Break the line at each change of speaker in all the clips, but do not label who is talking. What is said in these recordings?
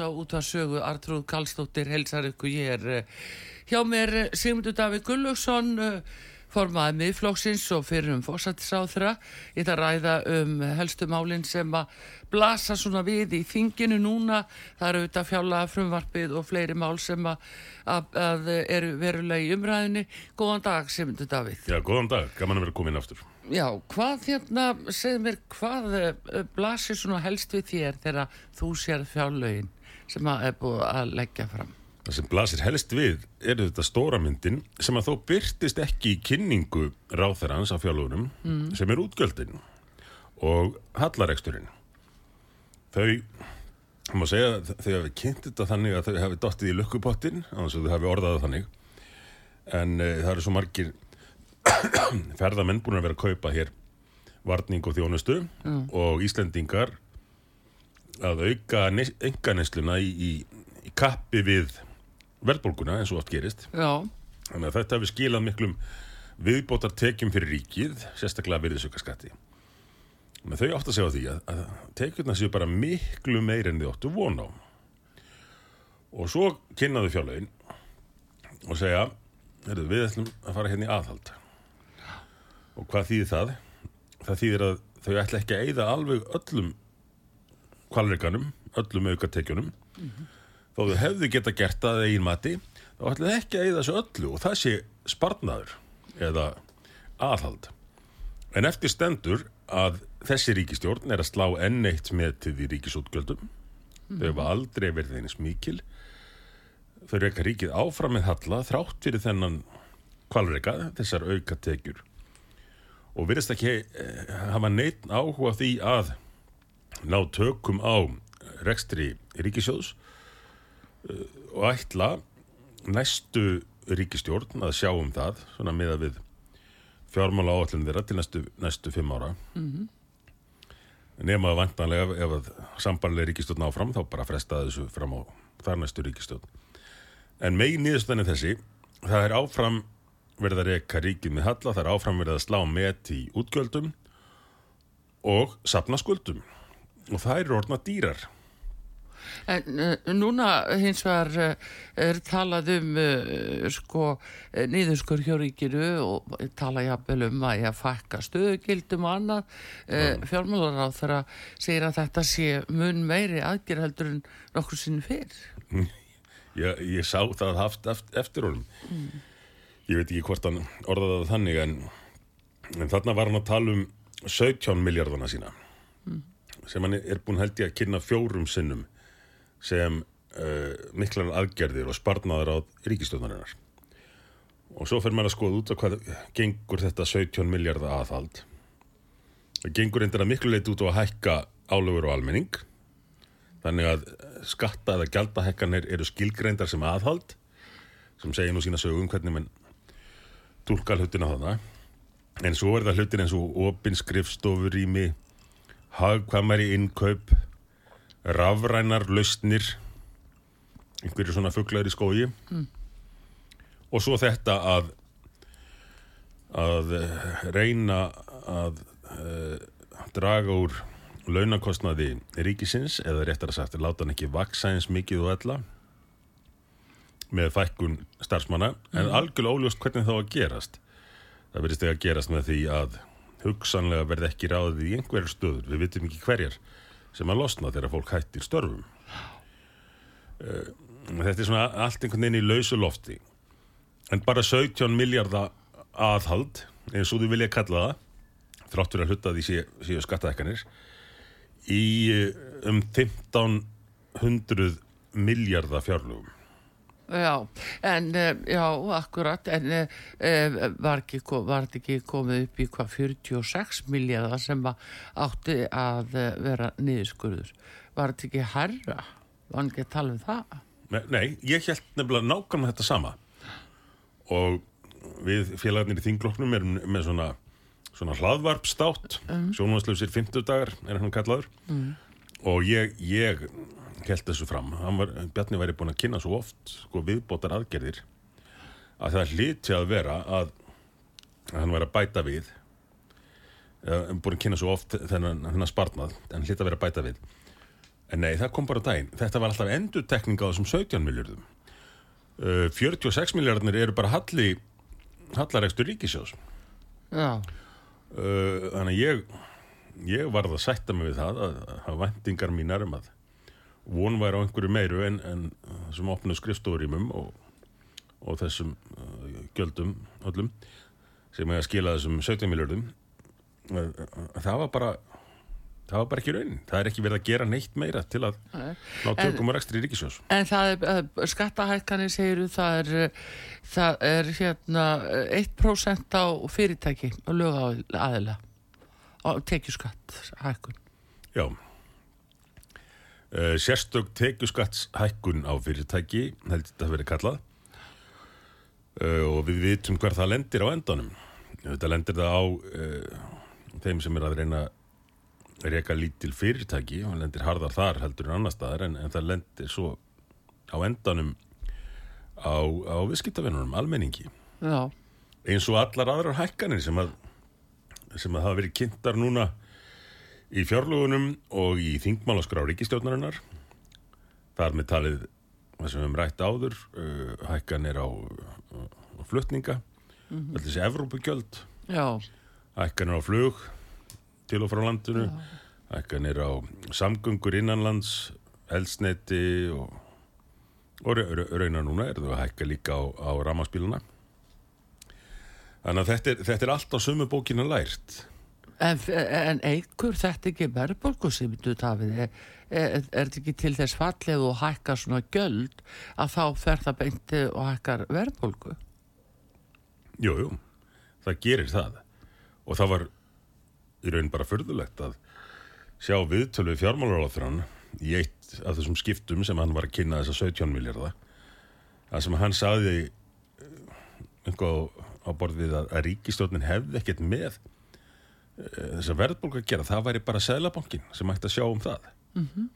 Hlusta á útvarsögu Artrúð Kallstóttir helsar ykkur ég er eh, hjá mér eh, Sigmundur Davík Gullugson formaði miðflóksins og fyrir um fórsættisáþra ég ætla að ræða um helstu málinn sem að blasa svona við í þinginu núna. Það eru auðvitað fjalla frumvarpið og fleiri mál sem að, að, að eru verulega í umræðinni góðan dag Sigmundur Davík
Já, góðan dag, gaman að vera komin aftur.
Já, hvað hérna, segð mér, hvað blasir svona helst við þér þegar þú sér fjárlögin sem að er búið að leggja fram?
Það sem blasir helst við er þetta stóra myndin sem að þó byrtist ekki í kynningu ráþærans af fjárlögunum sem er útgjöldin og hallareksturinn. Þau, það má segja, þau hafi kynnt þetta þannig að þau hafi dottið í lukkupottin, annars að þau hafi orðað það þannig. En uh, það eru svo margir ferðamenn búin að vera að kaupa hér varning og þjónustu og Íslendingar að auka enga nesluna í, í, í kappi við verðbólguna eins og oft gerist.
Já,
Þannig að þetta hefur skilað miklum viðbótar tekjum fyrir ríkið, sérstaklega virðisaukaskatti. Men þau átt að segja því að, að tekjurna séu bara miklu meir en þau áttu von á. Og svo kynnaðu fjárlegin og segja, við ætlum að fara hérna í aðhald. Og hvað þýðir það? Það þýðir að þau ætla ekki að eyða alveg öllum kvalreikanum, öllum aukatekjunum. Þó þau hefðu geta gert það eigin mati, þá ætla þau ekki að eyða þessu öllu og það sé sparnaður eða aðhald. En eftir stendur að þessi ríkistjórn er að slá enn eitt með til því ríkisútgjöldum. Þau hefa aldrei verið eins mikil. Þau reyka ríkið áfram með halla þrátt fyrir þennan kvalreika, þessar aukatekjur. Og virðist ekki eh, hafa neitt áhuga því að ná tökum á rekstri ríkisjóðs uh, og ætla næstu ríkistjórn að sjá um það, svona miða við fjármála áallin þeirra til næstu, næstu fimm ára. Mm Nefna að vantanlega ef, ef að sambarlega ríkistjórn áfram, þá bara fresta þessu fram á þar næstu ríkistjórn. En megin niðurstæðan er þessi, það er áfram verið að reyka ríkið með halla, það er áfram verið að slá met í útgjöldum og sapna skuldum. Og það eru orðna dýrar.
en uh, núna hins vegar uh, er talað um uh, sko uh, niðurskur hjá ríkinu og tala jafnvel um að ég að fakka stöðugildum og annað uh, fjármálar á þeirra segir að þetta sé mun meiri aðgerð heldur en nokkur sinni fyrr.
Ég, ég sá það haft eftir, eftir honum. Ég veit ekki hvort hann orðaði þannig en, en þarna var hann að tala um 17 miljardana sína sem hann er búin held ég að kynna fjórum sinnum sem uh, miklar aðgerðir og sparnaður á ríkistjóðnarinnar. Og svo fer maður að skoða út á hvað gengur þetta 17 miljardar aðhald. Það gengur endur að miklu leiti út á að hækka álögur og almenning Þannig að skatta eða gjaldahekkanir eru skilgreindar sem aðhald sem segir nú sína sögum hvernig mann tólka hlutina þarna. En svo er það hlutin eins og opin skrifstofurými, hagkvamari innkaup, rafrænar lausnir, einhverju svona fugglar í skógi. Og svo þetta að, að eh, reyna að uh, draga úr launakostnaði ríkisins eða réttar að sagt, láta hann ekki vaksa eins mikið og ella með fækkun starfsmanna. En algjörlega óljóst hvernig þá að gerast. Það verðist ekki að gerast með því að hugsanlega verði ekki ráðið í einhverjum stöður, við vitum ekki hverjar sem að losna þegar fólk hættir störfum. Eh, þetta er svona allt einhvern veginn í lausu lofti. En bara 17 miljardar aðhald eins og þú vilja kalla það þráttur að hluta því séu, séu skattaðekkanir í eh, um 1500 miljardar fjárlugum
Já, en eh, já, akkurat, en uh, var, ekki, var ekki komið upp í hvað 46 miljardar sem átti að vera niðurskurður. Var þetta ekki herra? Var hann ekki að tala um það?
Nei, nei, ég held nefnilega nákvæmlega þetta sama og við félagarnir í þingloknum erum með svona, svona hlaðvarpstátt mm. sjónvarsleusir 50 dagar er hann kallaður og ég, ég held þessu fram Hann var, Bjarni væri búin að kynna svo oft sko, viðbótar aðgerðir að það hlyti að vera að, að hann væri að bæta við uh, búin að kynna svo oft þennan, þennan spartnað en hlyti að vera að bæta við En nei, það kom bara á daginn. Þetta var alltaf endurtekning á þessum 17 miljardum. Uh, 46 miljardarnir eru bara halli, hallaregstur ríkisjós.
Já,
Uh, þannig að ég, ég varð að sætta mig við það að hafa væntingar mínar um að von væri á einhverju meiru en, en þessum opnu skrifstofurímum og, og þessum uh, gjöldum öllum sem er að skila þessum 17 miljardum. Það var bara það var bara ekki raunin. Það er ekki verið að gera neitt meira til að ná tökum og rekstri í ríkisjós.
en það er, uh, skattahækkanir segiru, það er, uh, það er hérna uh, 1% á fyrirtæki og lög aðila og tekjuskatt hækkun.
Já. Uh, sérstök tekjuskattshækkun á fyrirtæki, heldur þetta að vera kallað. Uh, og við vitum hver það lendir á endanum. Þetta lendir það á uh, þeim sem er að reyna að reyka lítil fyrirtæki og lendir harðar þar heldur en annar staðar en, en það lendir svo á endanum á, á viðskiptavinnunum, almenningi
Já,
eins og allar aðrar hækkanir sem að, sem að hafa verið kynntar núna í fjárlugunum og í þingmálaskrá ríkistjórnarinnar þar með talið það sem við höfum rætt áður uh, hækkanir á, á flutninga mm -hmm. þessi Evrópugjöld
já,
hækkanir á flug til og frá landinu hækkanir á samgöngur innanlands eldsneiti og, og ra- ra- raunar núna er það að hækka líka á, á ramaspíluna þannig að þetta er, þetta er allt á sömu bókina lært.
En, en eigur þetta ekki verðbólgu sem þú tafið er, er, þetta ekki til þess fallið og hækkar svona göld að þá fer það beinti og hækkar verðbólgu?
Jú, jú, það gerir það. Og það var í raun bara förðulegt að sjá viðtölu við fjármálaráþrann í eitt af þessum skiptum sem hann var að kynna þessa 17 miljardar það sem hann saði einhvað á, borð við að, að ríkistjórnin hefði ekkert með eh, þessa verðbólgu að gera, það væri bara seðlabankin sem ætti að sjá um það.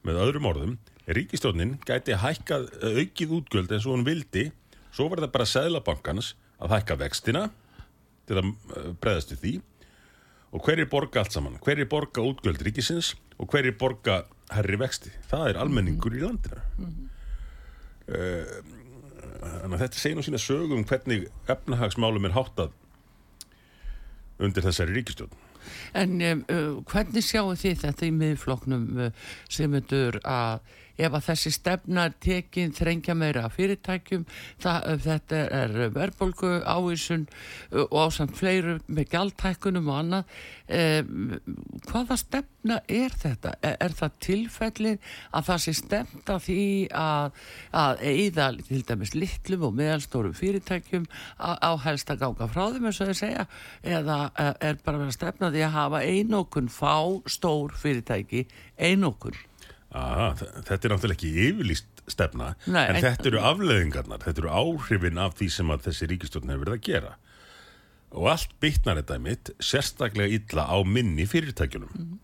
Með öðrum orðum, ríkistjórnin gæti hækkað eh, aukið útgjöld eins og hún vildi, svo var það bara seðlabankans að hækka vextina til að eh, bregðast við því. Og hverjir borga allt saman? Hverjir borga útgjöld ríkisins og hverjir borga herri vexti? Það er almenningur í landinu. Mm þannig að þetta segir nú sína sögum um hvernig efnahagsmálum er háttað undir þessari ríkistjórn
En um, hvernig sjáu þið þetta í miðfloknum uh, sem myndur að ef að þessi stefna tekin þrengja meira fyrirtækjum það, uh, þetta er verðbólgu ávísun uh, og ásamt fleiru með gjaldtækunum og annað um, hvaða stefna er þetta? Er, er það tilfellið að það sé stefna því að, að eigða til dæmis litlum og meðalstórum fyrirtækjum á, á helst að ganga frá þeim eins og þeir segja eða uh, er bara verið að stefna því að hafa einokun fá stór fyrirtæki einokun
Aha, þetta er náttúrulega ekki yfirlýst stefna
Nei,
en,
en-
þetta eru afleðingarnar, þetta eru áhrifin af því sem að þessi ríkistjórn hefur verið að gera. Og allt bytnar þetta mitt sérstaklega illa á minni fyrirtækjunum.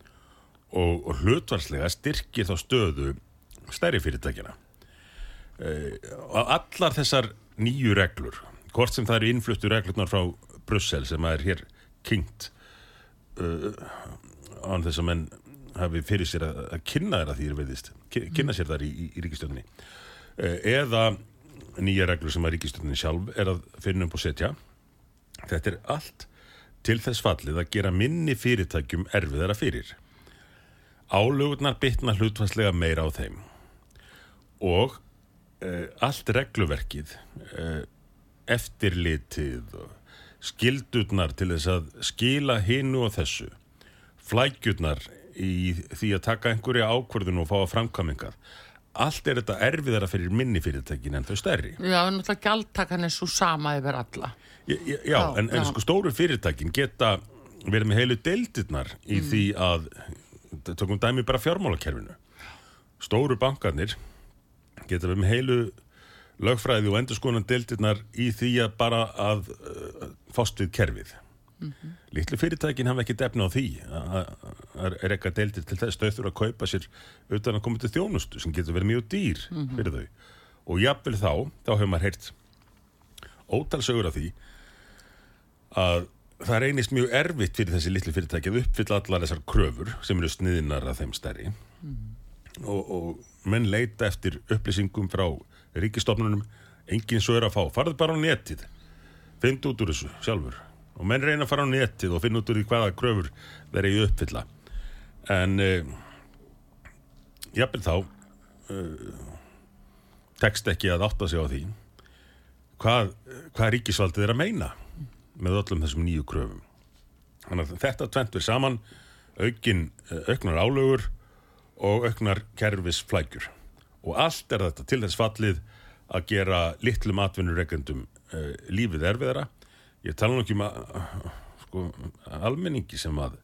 Og, og hlutvarslega styrkir þá stöðu stærri fyrirtækjana uh, og allar þessar nýju reglur hvort sem það eru innfluttu reglurnar frá Brussel sem er hér kynnt uh, án þess að menn hafi fyrir sér að, að kynna þeirra því er veðist, kynna sér þar í, í, í ríkistjórninni uh, eða nýja reglur sem að ríkistjórninni sjálf er að finna upp og setja. Þetta er allt til þess fallið að gera minni fyrirtækjum erfiðara fyrir. Álögurnar bytna hlutvarslega meira á þeim. Og uh, allt regluverkið, uh, eftirlitið skildurnar til þess að skila hinu og þessu, flækjurnar í því að taka einhverja ákvörðun og fá að framkvæmingar. Allt er þetta erfiðara fyrir minni fyrirtækin en þau stærri.
Já, náttúrulega gjaldtakan er svo sama yfir alla.
Já, já, já en, en
já.
sko stóru fyrirtækin geta verið með heilu deildirnar í því að, tökum dæmi bara fjármálakerfinu. Stóru bankarnir geta verið með heilu lögfræði og endurskonan deildirnar í því að bara að uh, fást við kerfið. Lítlu fyrirtækin hafa ekki defna á því að eitthvað deildir til þess. Þau þurfa að kaupa sér utan að koma til þjónustu sem getur verið mjög dýr fyrir þau. Og jafnvel þá, þá hefur maður heyrt ótalsögur af því að það reynist mjög erfitt fyrir þessi litlu fyrirtæki að uppfylla allar þessar kröfur sem eru sniðinar að þeim stærri. Og, og menn leita eftir upplýsingum frá ríkistofnunum enginn svo er að fá, farðu bara á netið. Finn út úr þessu sjálfur og menn reyna að fara á netið og finna út úr því hvaða kröfur þeir eru uppfylla en uh, jafnvel þá uh, tekst ekki að átta sig á því hvað, hvað ríkisvaldið er að meina með öllum þessum nýju kröfum. Þannig að þetta tvent við saman aukin, eh, auknar álögur og auknar kerfisflækjur. Og allt er þetta til þess fallið að gera litlum atvinnureikendum uh, lífið erfiðara. Ég tala nú ekki um að, sko, almenningi sem að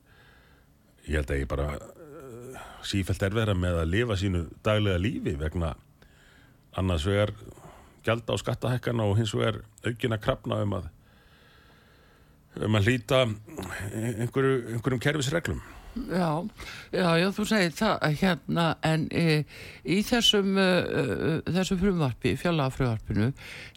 ég held að ég bara uh, sífælt erfiðara með að lifa sínu daglega lífi vegna annars vegar gjalda á skattahækkarna og hins vegar aukina krafna um að um að hlýta einhverju, einhverjum kerfisreglum.
Já, já, já, þú segir það hérna en e, í þessum, uh, þessum frumvarpi, fjallafrumvarpinu,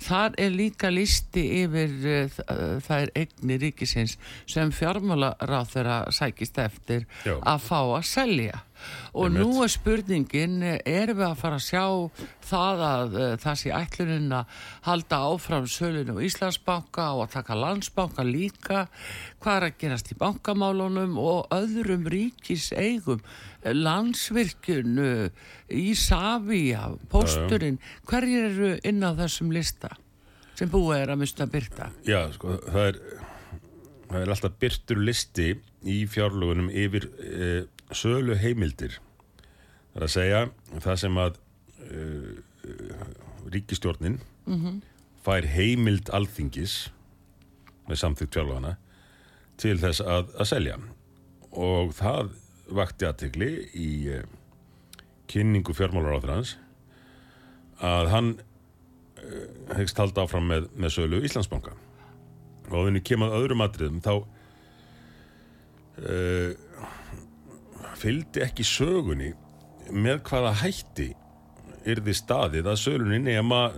þar er líka listi yfir uh, þær eignir ríkisins sem fjármálaráð þeirra sækist eftir
Já.
að fá að selja. Og nú er spurningin, erum við að fara að sjá það að uh, það sé ætlunin að halda áfram sölun á Íslandsbanka og að taka landsbanka líka, hvað er að gerast í bankamálunum og öðrum ríkis eigum, landsvirkjun, uh, Ísafía, pósturinn, hverjir eru inn á þessum lista sem búið er að mista að byrta?
Já, sko, það er, það er alltaf byrtur listi í fjárlugunum yfir e, sölu heimildir. Það er að segja það sem að e, ríkistjórnin fær heimild alþingis með samþykkt fjárlugana til þess að, að selja. Og það vakti aðtegli í e, kynningu fjármálaráðurans að hann hegst halda áfram með, með sölu Íslandsbanka og ef henni kemur öðrum atriðum þá uh, fylgdi ekki sögunni með hvaða hætti yrði staðið að sölunni nema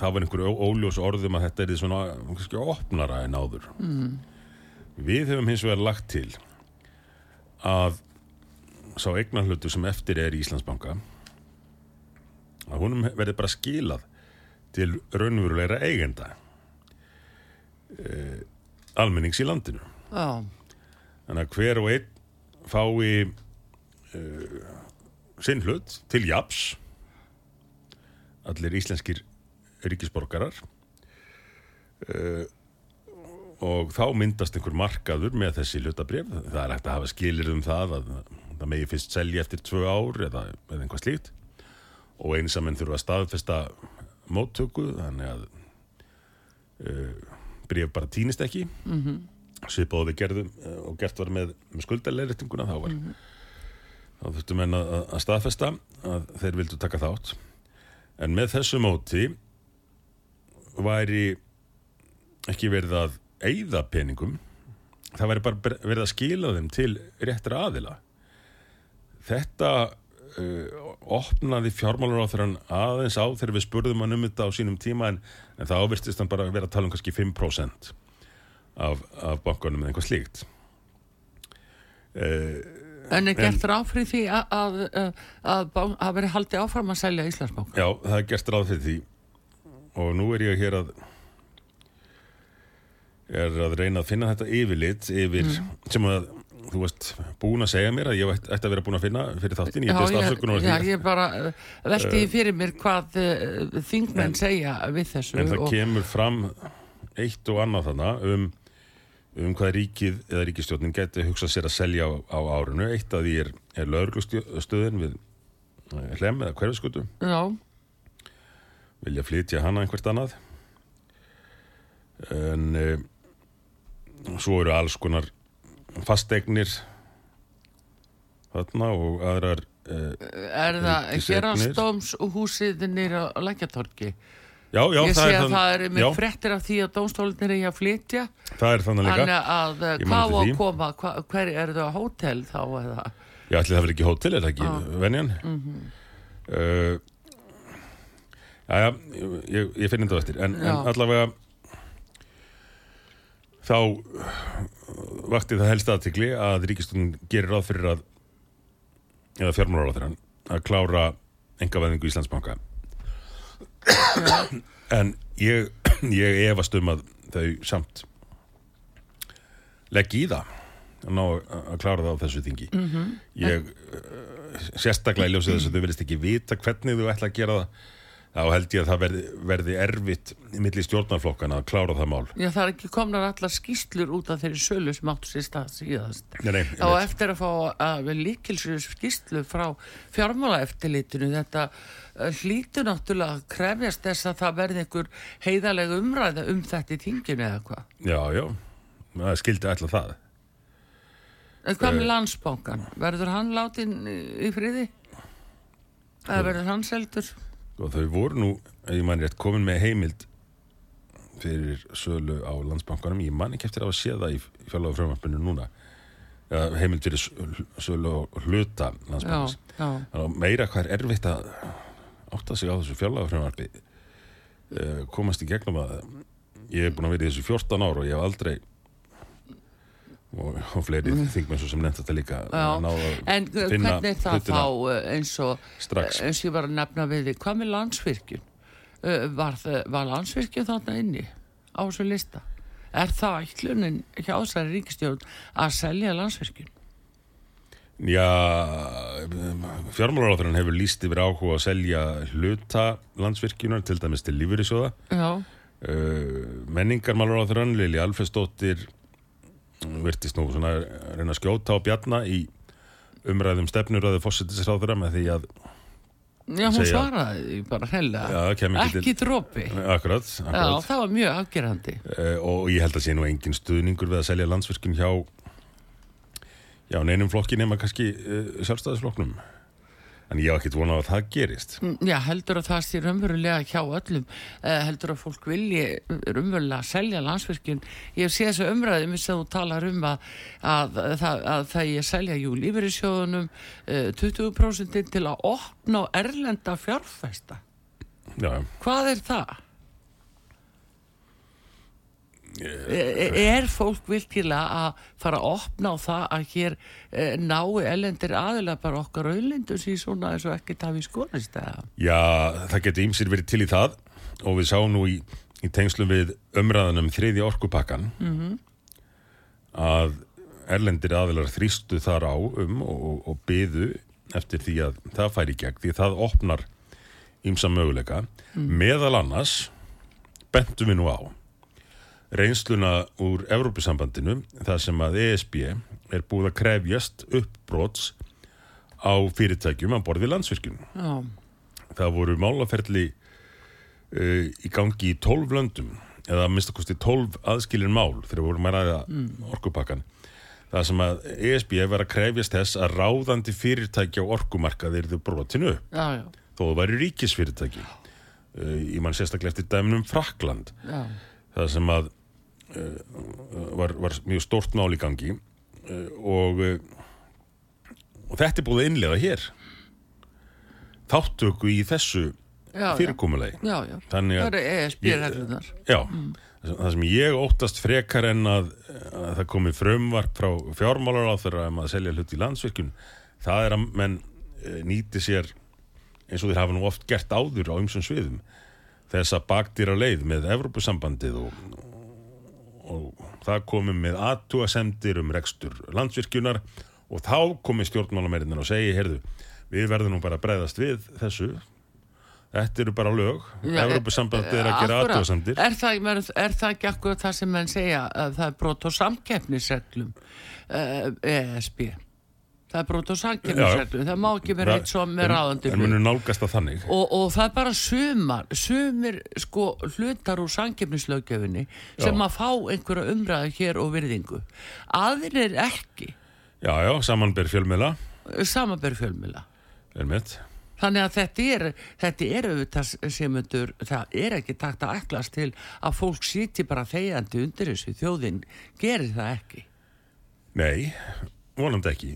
það var einhverju óljós orðum að þetta yrði svona kannski opnara en áður mm. við hefum hins vegar lagt til að sá eignarhlutu sem eftir er í Íslandsbanka að honum verði bara skilað til raunverulegra eigenda eh, almennings í landinu.
Já,
Þannig að hver og einn fái uh, sinn hlut til japs allir íslenskir ríkisborgarar. Uh, og þá myndast einhver markaður með þessi hlutabrif. Það er hægt að hafa skilir um það að það megi fyrst selja eftir tvö ár eða, eða einhvað slíkt. Og eins að menn þurfa að staðfesta móttöku þannig að uh, bref bara týnist ekki. Mm -hmm. svipað og við gerðum uh, og gert var með, með skuldarleiritinguna þá var þá þurftum menn að, að- að staðfesta að þeir vildu taka þátt. En með þessu móti væri ekki verið að eyða peningum. Það væri bara verið að skila þeim til réttra aðila. Þetta uh, opnaði fjármálur á þeirra aðeins á þegar við spurðum hann um þetta á sínum tíma en, en það ávirtist hann bara að vera að tala um kannski 5% af, af bankanum eða einhvað slíkt. Uh,
en er gert ráð fyrir því að, að, veri haldið áfram að selja Íslandsbanka?
Já, það er gert ráð fyrir því. Og nú er ég hér að er að reyna að finna þetta yfirlit yfir, sem að þú veist búin að segja mér að ég ætti að vera búin að finna fyrir þáttin, ég afsökunar á
já,
því
ég bara uh, velti því fyrir mér hvað uh, þingmenn segja við þessu
en það
og,
kemur fram eitt og annað þannig um, um hvað ríkið eða ríkistjórnin geti hugsað sér að selja á, á árinu. Eitt af því er, er lauruglustöðin við eh, hlem eða hverfiskutu
Já,
vilja flytja hana einhvert annað. En e, svo eru alls konar fasteignir þarna og aðrar e,
er það
Ríkiseignir.
hérastóms og húsið nýra á Lækjatorki
já, já,
Ég sé að
þann-
það er með
já,
fréttir af því að dómstólinir er að flytja
það er þannig líka
að
man
hvað á að koma, hva, hver er það hótel þá eða?
ég ætli það verið ekki hótel, er það ekki
Ah.
venjan
Mhm.
uh, já, já ég, ég finn þetta á eftir en, en
Já.
allavega þá vakti það helst aðtikli að ríkistun gerir ráð fyrir að eða fjármálaráð að klára engavæðingu Íslandsbanka en ég, ég efast um að þau samt legg í það að ná að klára það á þessu þingi.
Mhm.
ég uh, sérstaklega í ljósið þess að þau verðist ekki vita hvernig þau ætla að gera það þá held ég að það verði, verði erfitt milli stjórnarflokkana að klára það mál
Já, það er ekki komnar allar skýslur út af þeirri sölu sem áttu sér stað síðast.
Nei, nei, veit.
eftir að fá líkilsur skýslu frá fjármálaeftilitinu þetta uh, hlýtur náttúrulega að krefjast þess að það verði einhver heiðalega umræða um þetta í tinginu eða hvað.
já, já, það skildi ætla það
En hvað
Eh.
með landsbankan? Verður hann látin í friði? Eða verður hann seldur?
Og þau voru nú, ef ég man rétt, komin með heimild fyrir sölu á landsbankanum. Ég man ekki eftir að sé það í fjárlega frumvarpinu núna heimild fyrir sölu- á hluta landsbankans. Meira hvað er erfitt að átta sig á þessu fjárlagafrömmarfi uh, komast í gegnum að ég hef búin að vera í þessu 14 ár og ég hef aldrei og, og fleiri þingmenn svo sem nefnt þetta líka
Mm. En uh, hvernig er það þá uh, eins og
strax.
eins og ég var að nefna við hvað með landsvirkjun? Uh, var, var landsvirkjun þarna inni á þessu lista? Er það ætlunin hjá þessari ríkistjórn að selja landsvirkjun?
Já, fjármálaráþurinn hefur líst yfir áhuga að selja hluta landsvirkjunar til dæmis til lífyrirsjóða
Já,
uh, menningarmálaráþurinn Lili Alfredsdóttir virtist nú svona reyna að skjóta á bjarna í umræðum stefnuröðu fósittisráðura með því að
já hún
Segja-
svaraði bara
Já, það kemur ekki
drópi.
Akkurat,
Já,
akkurat.
það var mjög afgerandi.
Uh, og ég held að sé nú engin stuðningur við að selja landsvirkjun hjá já, neinum flokki nema kannski uh, sjálfstæðisflokknum en ég hef ekkert vonað að það gerist
Mm, Já, heldur að það sé raunverulega hjá öllum, heldur að fólk vilji raunverulega selja landsvirkjun. Ég sé þessu umræðum sem þú talar um að, að, að, að það ég selja jú lífeyrissjóðunum uh, 20% til að opna á erlenda fjárfesta.
Já,
Hvað er það? Er, er fólk virkilega að fara að opna á það að hér eh, nái ellendir aðilega bara okkar auðlindu síðan svona eins og ekki tafi skonist eða?
já, það getur ímsir verið til í það og við sáum nú í, í tengslum við umræðanum þriði orkupakkan -hmm. að erlendir aðilar þrýstu þar á um og, og, byðu eftir því að það færi í gegn því það opnar ímsa möguleika meðal annars bentum við nú á reynsluna úr Evrópusambandinu þar sem að ESB er búið að krefjast uppbrots á fyrirtækjum að borði landsvirkjum.
Já,
Það voru málaferli uh, í gangi í 12 löndum eða að mista kosti 12 aðskilin mál þegar vorum að ræða orkupakkan. Það sem að ESB var að krefjast þess að ráðandi fyrirtæki á orkumarkaði eru brotinu upp
já, já,
þó það væri ríkisfyrirtæki. Uh, í mann sérstaklega eftir dæmnum Frakland
já.
það sem að var, var mjög stórt mál í gangi. Uh, og, uh, og þetta er búið að innlega hér. Þáttöku í þessu fyrirkomulegi Þannig að-
E ESB-reglunar.
já, það sem ég óttast frekar en að, að það komi frumvarp frá fjármálar á þeirra um að selja hlut í landsvirkjun það er að menn nýti sér eins og þeir hafa nú oft gert áður á ymsum sviðum þess að bakdýra leið með Evrópusambandið og, og það komum með aðtúasemdir um rekstur landsvirkjunar og þá komi stjórnmálamerinnar og segi, heyrðu, við verðum nú bara að breyðast við þessu. Þetta eru bara lög,
Já,
Evropasambandi er að gera aðtúasemdir
er, er, það ekki akkurat það sem menn segja að það er brot á samkeppnisreglum uh, ESB það er brot á samkeppnisreglum það má ekki vera eitt svo með ráðandi
En
hlut.
munur nálgast að þannig.
Og, og það er bara sumar sumir sko hlutar úr samkeppnislöggjöfinni sem að fá einhverja umræðu hér og virðingu. Aðrir ekki.
Já, já, samanber fjölmiðla.
Samanber fjölmila
er mitt
Þannig að þetta er, þetta er auðvitað sem undur, það er ekki takt að æklast til að fólk sýti bara þegjandi undir þessu. Þjóðin, gerir það ekki.
Nei, vonandi ekki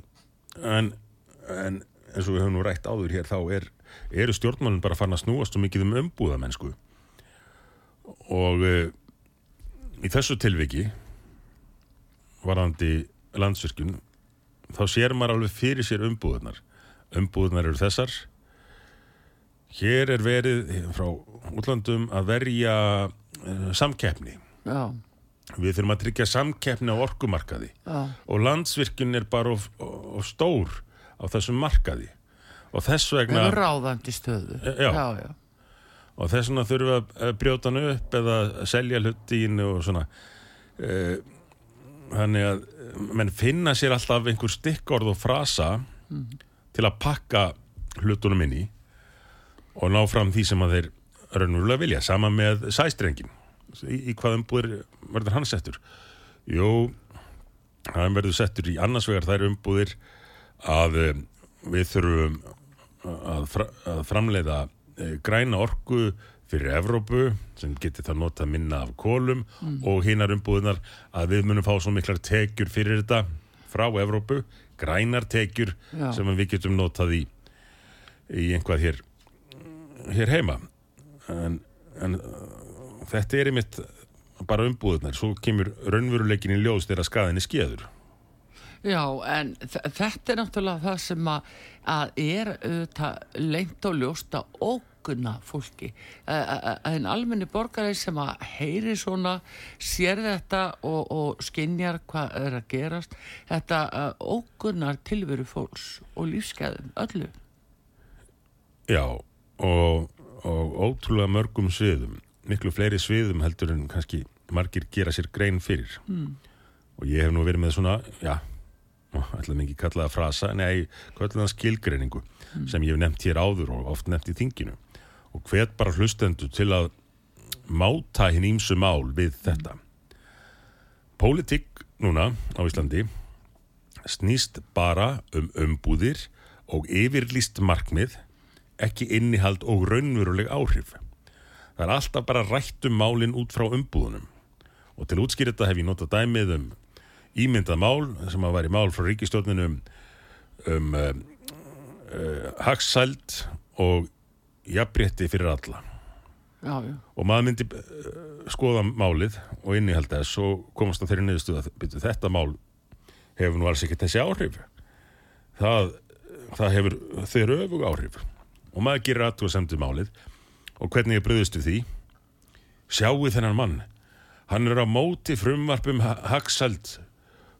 en, en eins og við höfum nú rætt áður hér þá er, eru stjórnmálinn bara farin að snúast svo mikið um umbúðamennsku. Og e, í þessu tilviki varandi landsvirkjun þá sér maður alveg fyrir sér umbúðunar umbúðunar eru þessar. Hér er verið frá útlandum að verja e, samkeppni.
Já,
við þurfum að tryggja samkeppni á orkumarkaði
já,
og landsvirkjun er bara of, of stór á þessum markaði og þess vegna
ráðandi stöðu.
Já.
já, já.
og þess vegna þurfum við að- brjóta hann upp eða selja hlutín og svona Eh, þannig að menn finna sér alltaf einhver stikkorð og frasa til að pakka hlutunum inn í og ná fram því sem að þeir raunverulega vilja, sama með sæstrengin í, í hvað umbúðir verður hann settur? Jú, hann verður settur í annars vegar þær umbúðir að eh, við þurfum að, fra, að framleiða eh, græna orku fyrir Evrópu sem geti þá nota minna af kólum og hinar umbúðinar að við munum fá svo miklar tekjur fyrir þetta frá Evrópu, grænar tekjur
Já.
sem við getum notað í, í einhvað hér, hér heima. En, en þetta er einmitt bara umbúðinar, svo kemur raunveruleikin í ljós þegar skaðinni skeður
Já, en þetta er náttúrulega það sem að, að er auðvitað lengt og ljóst að ógunna fólki. En almenni borgari sem að heyri svona, sér þetta og, og skinjar hvað er að gerast, þetta ógunnar tilveru fólks og lífsgæðum, öllu.
Já, og, og ótrúlega mörgum sviðum, miklu fleiri sviðum heldur en kannski margir gera sér grein fyrir. Mm. Og ég hef nú verið með svona, já, ætlaðum ekki kalla það frasa, nei, kallað það skilgreiningu sem ég hef nefnt hér áður og oft nefnt í þinginu. Og hvet bara hlustendur til að máta hinn ímsu mál við þetta. Pólitík núna á Íslandi snýst bara um umbúðir og yfirlýst markmið, ekki innihald og raunveruleg áhrif. Það er alltaf bara rætt um málin út frá umbúðunum. Og til útskýrita hef ég notað dæmið um ímyndað mál sem að væri mál frá ríkistjórninu um, um uh, uh, hagsæld og jafnrétti fyrir alla.
Já, já.
Og maður myndi uh, skoða málið og innihald þess og komast á þeirri niðurstuð að byrju, þetta mál hefur nú alls ekki þessi áhrif. Það, það hefur þeir öfug áhrif. Og maður gerir aðtúa semdu málið og hvernig ég bröðist við því. Sjáu þennan mann. Hann er á móti frumvarpum ha- hagsæld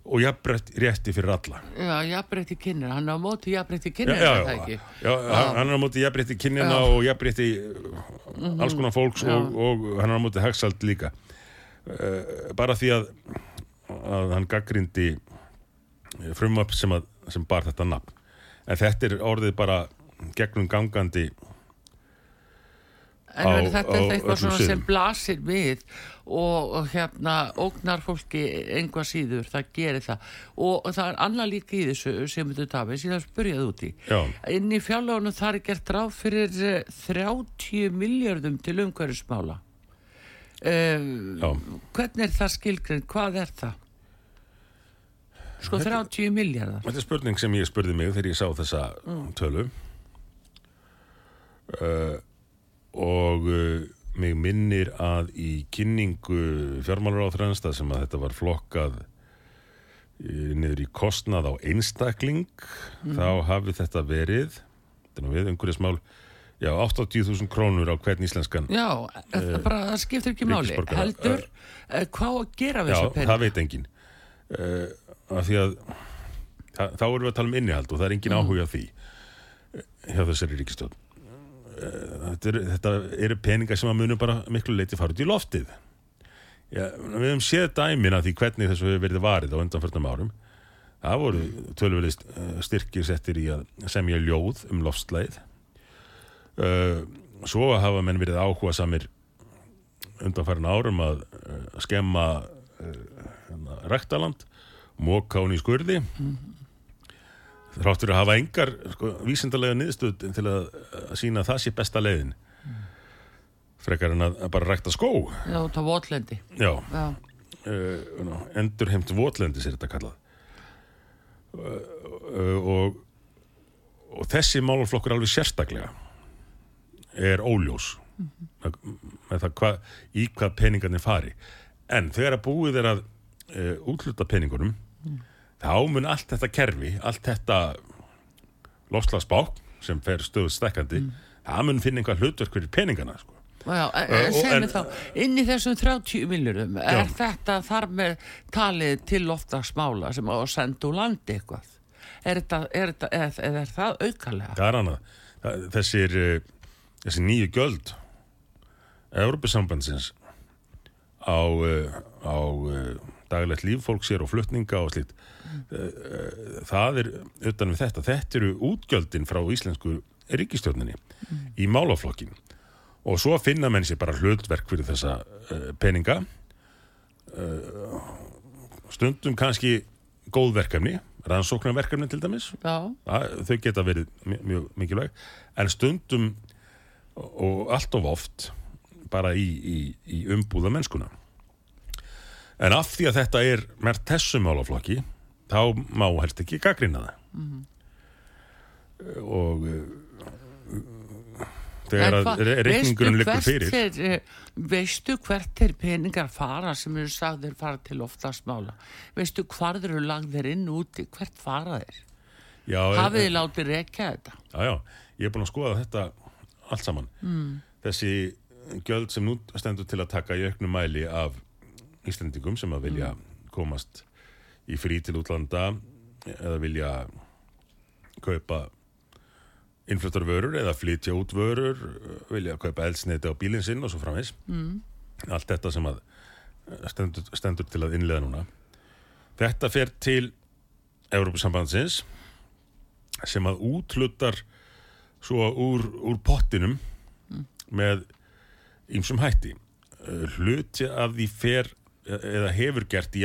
og jafnrétti rétti fyrir alla.
Já, jafnbreytti kynir, hann er á móti jafnbreytti
Já,
kynir,
já,
er það
já, já, hann er á móti jafnrétti kynjana
Já. Mhm.
og jafnrétti alls konar fólks og, og hann er á móti hagsæld líka. Uh, bara því að, að hann gaggrindi frumvarp sem, að, sem bar þetta nafn. En þetta er orðið bara gegnum gangandi
En
á-
þetta er eitthvað svona sem
sviðum.
blasir við og, og hérna ógnar fólki einhvað síður, það gerir það. Og það er annað líka í þessu sem þetta tafið, síðan spurjaði út í.
Já.
inn í fjárlegunum þar er gert ráð fyrir eh, 30 miljardum til umhverfismála. Um, hvernig er það skilgrein, hvað er það? Sko 30 miljardar
Þetta er spurning sem ég spurði mig þegar ég sá þessa tölu. Uh, og uh, mig minnir að í kynningu fjármálur á þrænstað sem að þetta var flokkað uh, niður í kostnað á einstakling þá hafi þetta verið þetta er við umhverjasmál já, 80.000 krónur á hvern íslenskan
Já, uh, bara það skiptir ekki máli. Heldur, uh, hvað að gera við
Já,
þessa pening?
það veit enginn. Uh, af því að það, þá erum við að tala um innihald og það er engin áhuga á því eh, hjá þessari ríkistjórn uh, þetta, er, þetta eru peningar sem að munum bara miklu leiti fara út í loftið. Já, við hefum séð dæmin að því hvernig þessu hefur verið varið á undanförnum árum. Það voru tölvöld styrkir settir í að semja ljóð um loftslæð uh, svo hafa menn verið áhuga samir undanfærin árum að skemma hérna, rektaland móka hún í þráttur að hafa engar sko, vísindarlega niðurstöð til að, að sína að það sé besta leiðin. Frekar en að, að bara rekta skó.
Já, það votlendi.
já,
Já,
uh, endurheimt votlendis er þetta kallað. Uh, uh, og og þessi málaflokkur alveg sérstaklega er óljós. Með, með það hva, í hvað peningarnir fari. En þegar að búið er að útluta peningunum þá mun allt þetta kerfi allt þetta lofslagsbák sem fer stöðut stekkandi það mun finna einhvað hlutverk fyrir peningana sko.
Já, en, en- mér þá, inn í þessum 30 miljurum, er þetta þar með talið til loftagsmála sem á að senda úr landi eitthvað? Er, þetta, er, þetta, er, er, það aukalega?
það er annað þessir, uh, þessi nýju göld Európusambandsins á, uh, á uh, daglegt líf fólk sér og flutninga og slíkt það er utan við þetta, þetta eru útgjöldin frá íslensku ríkistjórninni í málaflokkin og svo finna menn sér bara hlutverk fyrir þessa uh, peninga. Stundum kannski góð verkefni rannsóknarverkefni til dæmis.
Já,
þau geta verið mjög, mjög mikilvæg. En stundum og allt of oft bara í, í, í umbúða mennskuna en af því að þetta er mert þessum málaflokki þá má helst ekki gaggrina það og uh, þegar
En
að reikningurinn liggur fyrir
Þeir, eh, veistu hvert þeir peningar fara sem eru sagðir fara til loftagsmála? Veistu hvar þeir eru lagðir inn úti? Hvert fara þeir?
já, en-
Hafið þið látið rekja þetta?
Já, já, ég er búin að skoða þetta allt saman. Mm. Þessi gjöld sem nú stendur til að taka í auknum mæli af Íslendingum sem að vilja komast í frí til útlanda eða vilja kaupa innfluttar vörur eða flytja út vörur, vilja kaupa eldsneiti á bílinn sinn og svo framvegs. Mm. Allt þetta sem að stendur, stendur til að innlega núna. Þetta fer til Európusambandsins sem að útlutar svo úr, úr pottinum með ýmsum hætti Uh, hluti af því fer eða hefur gert í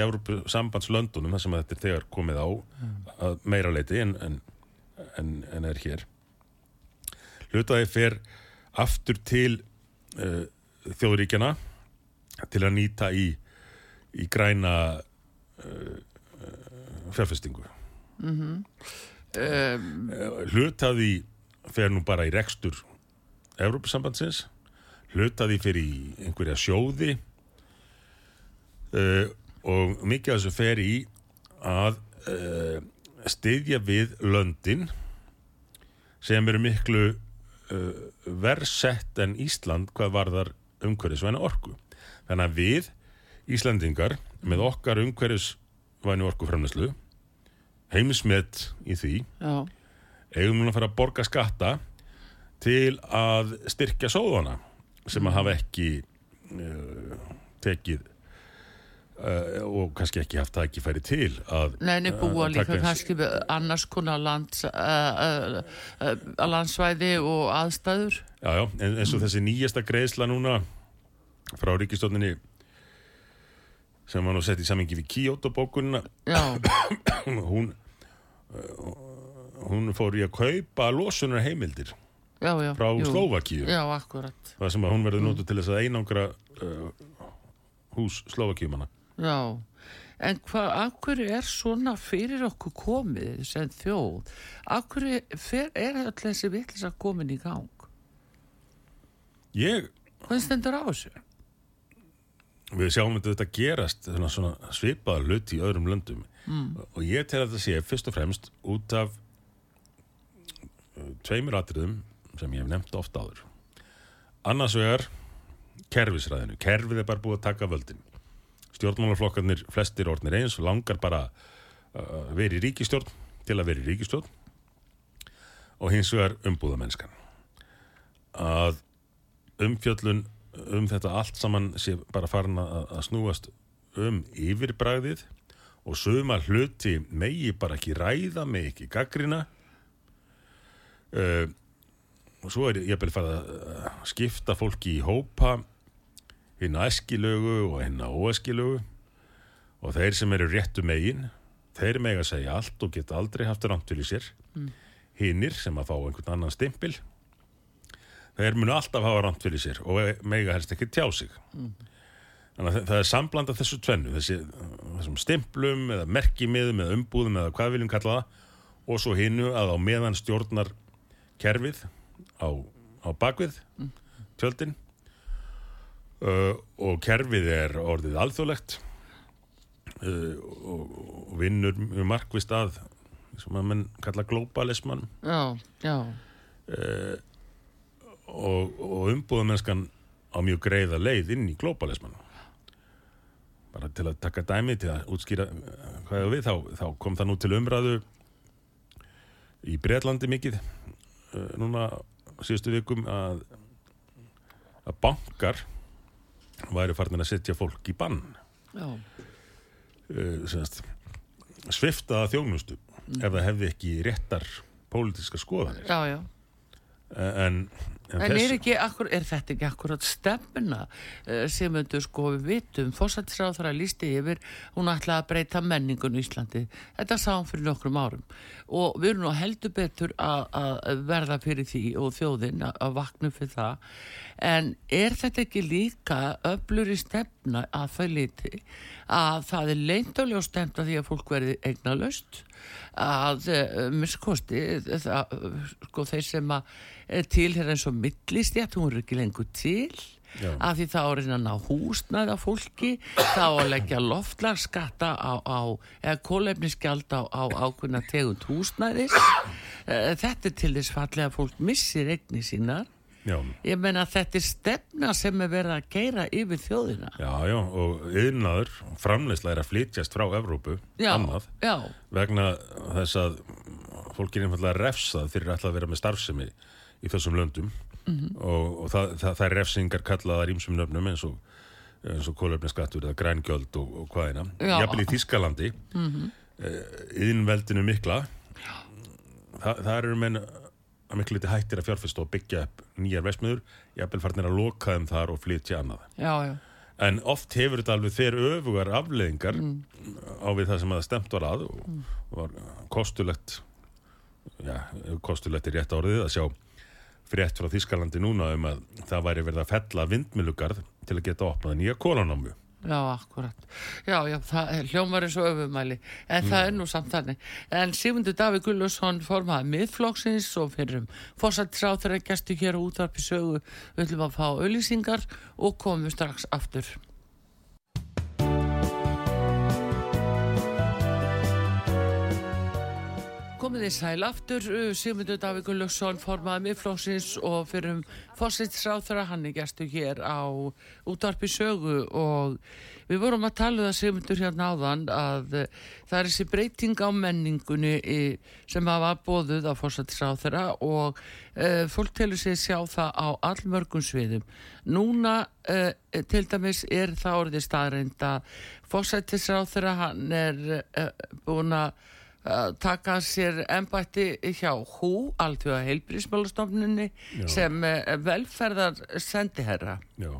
sambandslöndunum þar sem þetta er þegar komið á að meira leiti en, en, en, en er hér. Því fer aftur til uh, þjóðríkjana til að nýta í, í græna uh, fjárfestingu.
Um,
hlutaði fer nú bara í rekstur Evrópusambandsins. Hlutaði fyrir í einhverja sjóði uh, og mikið af þessu fer í að uh, styðja við löndin sem eru miklu uh, versett en Ísland hvað varðar umhverfisvæna orku. Þannig að við Íslandingar með okkar umhverfisvænu orkuframneslu heimsmet í því
já,
eigum núna að fara að borga skatta til að styrkja sóðana sem að hafa ekki uh, tekið uh, og kannski ekki haft tækifæri til að
neini búa
að
líka kannski annars konar lands, uh, uh, uh, landsvæði og aðstæður.
Já, já, en, eins og þessi nýjasta greiðsla núna frá ríkistofninni sem var nú sett í samingi við Kyoto-bókunina
Já,
hún uh, hún fór í að kaupa losunar heimildir
já, já.
frá
akkurat.
það sem að hún verður notuð til þess að einangra uh, hús Slovakíumanna
Já, en hvað, hverju er svona fyrir okkur komið sem þjóð? Fer, er öll þessi vitlis að komin í gang?
ég,
Hvað stendur á þessu?
við sjáum þetta þetta gerast svona, svona svipaða hlut í öðrum löndum mm. og ég tel að þetta sé fyrst og fremst út af uh, tveimur atriðum sem ég hef nefnt ofta áður. Annars vegar kerfisræðinu. Kerfið er bara búið að taka völdin. Stjórnmálaflokkarnir, flestir orðnir eins, langar bara að vera í ríkistjórn til að vera í ríkistjórn og hins vegar umbúðamennskan. Að umfjöllun um þetta allt saman sé bara farin að, að snúast um yfirbræðið og suma hluti megi bara ekki ræða, megi ekki gaggrina uh, og svo er ég vel farið að skipta fólki í hópa hinn að eskilögu og hinn að óeskilögu og þeir sem eru réttu megin þeir mega að segja allt og geta aldrei haft rámt til í sér mm. hinnir sem að fá einhvern annan stimpil þeir munu alltaf hafa rámt til í sér og mega helst ekki tjá sig mm. þannig að það er samblanda þessu tvennu þessi, þessum stimplum eða merkimiðum eða umbúðum eða hvað viljum kalla það og svo hinnu að á meðan stjórnar kerfið á, á bakvið mm. tjöldin uh, og kerfið er orðið alþjóðlegt. Uh, og, og vinnur markvist að sem að mann kalla globalisman
já, já.
Uh, og, og umbúðamennskan á mjög greiða leið inn í globalisman bara til að taka dæmi til að útskýra hvað er við þá, þá kom það nú til umræðu í Breitlandi mikið uh, núna síðustu vikum að að bankar væri farin að setja fólk í bann.
Já,
uh, sviftaða þjónustu
Mm.
ef það hefði ekki réttar pólitíska skoðanir.
Já, já.
En, en,
En er, ekki, akkur, er þetta ekki akkurat stefna eh, sem myndur sko við vitum, fórsættisráð þar að lísti yfir, hún ætlaði að breyta menningun í Íslandi. Þetta sá hún fyrir nokkrum árum og við erum nú heldur betur að, að verða fyrir því og þjóðin að, vakna fyrir það. En er þetta ekki líka öflur í stefna að þau liti að það er leindalega stefna því að fólk verði eignalöst að uh, miskosti það, sko þeir sem að eh, tilhera eins og millistjætt hún er ekki lengur til
Já.
af því það á að reyna að ná húsnæða fólki þá að leggja loftlarskatta á, á eða kólefnisgjald á, á ákveðna tegund húsnæðis Eh, þetta er til þess fallega að fólk missir eigni sínar
já,
ég meina að þetta er stefna sem er verið að geira yfir þjóðina.
Já, já, og yðnaður framleysla er að flytjast frá Evrópu
já,
annað
já,
vegna þess að fólk er einfallega refsað fyrir að vera með starfsemi í þessum löndum.
Mhm.
og, og það, það, það er refsingar kallaðar ímsum nöfnum eins og og kólöfniskattur eða grængjöld og, og hvaðina jafnvel í Þískalandi mm -hmm. yðinveldinu mikla. Þa, það eru menn að miklu liti hættir að fjárfesta og byggja upp nýjar vesmiður, jafnvel farnir að loka þeim þar og flytja annað.
Já, já.
En oft hefur þetta alveg þeir öfugar afleðingar
Mm.
á við það sem að stemt var að og var kostulegt já, kostulegt er rétt orðið að sjá frétt frá Þískalandi núna um að það væri verið að fella vindmilugarð til að geta opnað nýja kólanámu
Já, akkurat. Já, já, það er hljómar eins og öfumæli, en það er nú samt þannig. En Sigmundur Davík Gullusson formaði miðflokksins og fyrir um fórsættisráð þeirra gæstu hér á útvarpi sögu við ætlum að fá auðlýsingar og komum strax aftur. Komið þið sæl aftur, uh, Sigmundur Davík Gullusson formaði miðflokksins og fyrir um fórsættisráð þeirra hann er gæstu hér á útvarpi sögu og við vorum að tala um það Sigmundur hérna áðan að uh, það er þessi breyting á menningunni í, sem hafa bóðuð á fórsættisráð þeirra og uh, fólk telur sig sjá það á allmörgum sviðum. Núna uh, til dæmis er það orðið staðreind að fórsættisráð þeirra hann er uh, búin að taka sér embætti hjá hú, alltjóða heilbrísmálastofnunni sem uh, velferðar sendiherra.
Já,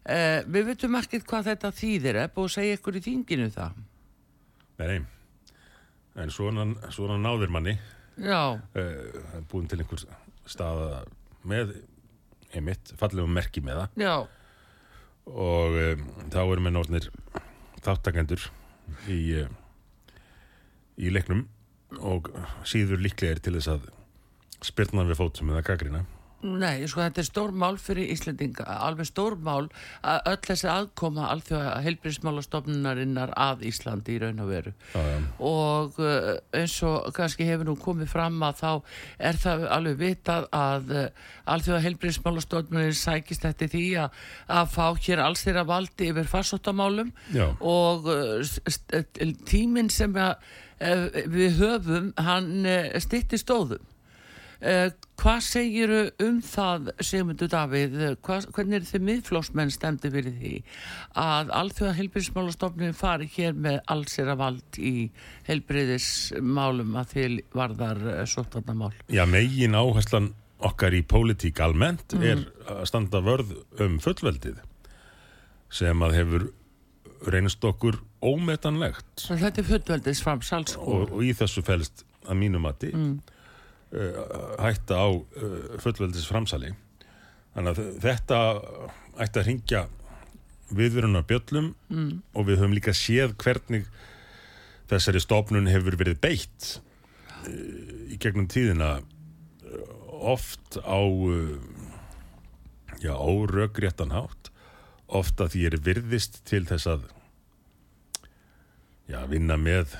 Uh, við veitum ekkert hvað þetta þýðir, búið að segja ykkur í þinginu það?
nei, En svona, svona náður manni.
Já,
uh, búin til einhver staða með einmitt, fallegum merki með það.
Já,
og um, þá erum við norðnir þáttakendur í, uh, í leiknum og síður líklegir til þess að spyrna við fótum eða gagrina
Nei, sko þetta er stór mál fyrir Íslandinga, alveg stór mál að öll þessi aðkoma alþjóða heilbríðsmálastofnunarinnar að Íslandi í raun og veru
Já, já.
og uh, eins og kannski hefur nú komið fram að þá er það alveg vitað að uh, alþjóða heilbríðsmálastofnunarin sækist eftir því að, að fá hér alls þeirra valdi yfir farsóttamálum
Já.
og st- tíminn sem að, við höfum hann uh, stytti stóðum. Uh, hvað segiru um það Sigmundur Davíð, hvað, hvernig er þið miðflósmenn stemdi fyrir því að alþjóða heilbyrðismálastofnun fari hér með allsera vald í heilbyrðismálum að til varðar sóttarnamál
Já, megin áherslan okkar í pólitík almennt er að standa vörð um fullveldið sem að hefur reynst okkur ómetanlegt.
Svo þetta er fullveldis fram salskó
og, og í þessu felst að mínu mati uh, hætta á uh, fullveldis framsali. Þannig að þetta ætti að ringja viðvörunar bjöllum mm. og við höfum líka séð hvernig þessari stofnun hefur verið beitt uh, í gegnum tíðina oft á já, óröggréttan hátt oft að því er virðist til þess að já, vinna með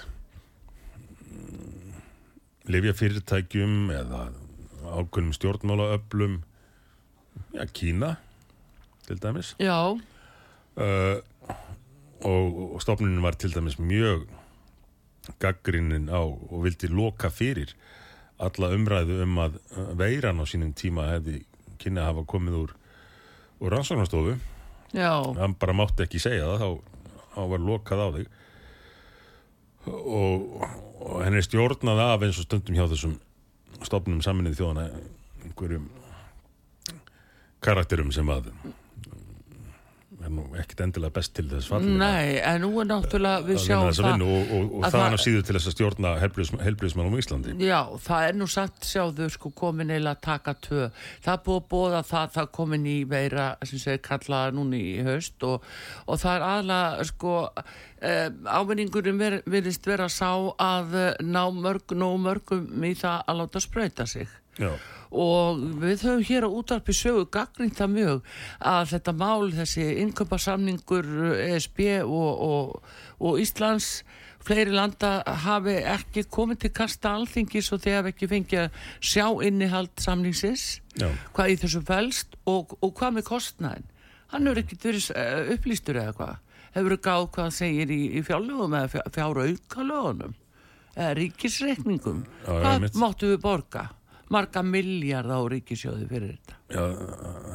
lifjafyrirtækjum eða ákveðnum stjórnmálaöflum. Já, Kína til dæmis.
Já,
uh, og, og stofnunin var til dæmis mjög gaggrinnin á og vildi loka fyrir alla umræðu um að uh, veiran á sínum tíma hefði kynna að hafa komið úr, úr rannsóknastofu
já,
hann bara mátti ekki segja það þá, þá var lokað á þig og, og henni er stjórnað af eins og stundum hjá þessum stofnum saminnið þjóðana einhverjum karakterum sem að er nú ekkit endilega best til þess fallin
nei, en nú er náttúrulega við sjáum
það og, og, og
að
það er á síður til þess að stjórna helbriðismannum í Íslandi
Já, það er nú satt sjáðu sko komin eila að taka tvö. Það búið að bóða það, það komin í veira sem segir kallaða núni í haust og, og það er aðla sko um, ávinningurum ver, verist vera sá að eh, ná mörg, ná mörgum í það að láta sprauta sig
Já,
og við höfum hér á útarpi sögu það mjög að þetta mál, þessi innköpasamningur ESB og, og, og Íslands fleiri landa hafi ekki komið til kasta alþingis og þeir hafi ekki fengið að sjá innihald samningsins.
Já,
hvað í þessu felst og, og hvað með kostnæðin hann hefur ekkert verið uh, upplýstur eða hvað? Hefur gáð hvað hann segir í, í fjárlögum eða fjár, fjár auka lögunum eða ríkisreikningum hvað máttu við borga marga miljard á ríkisjóði fyrir þetta?
Já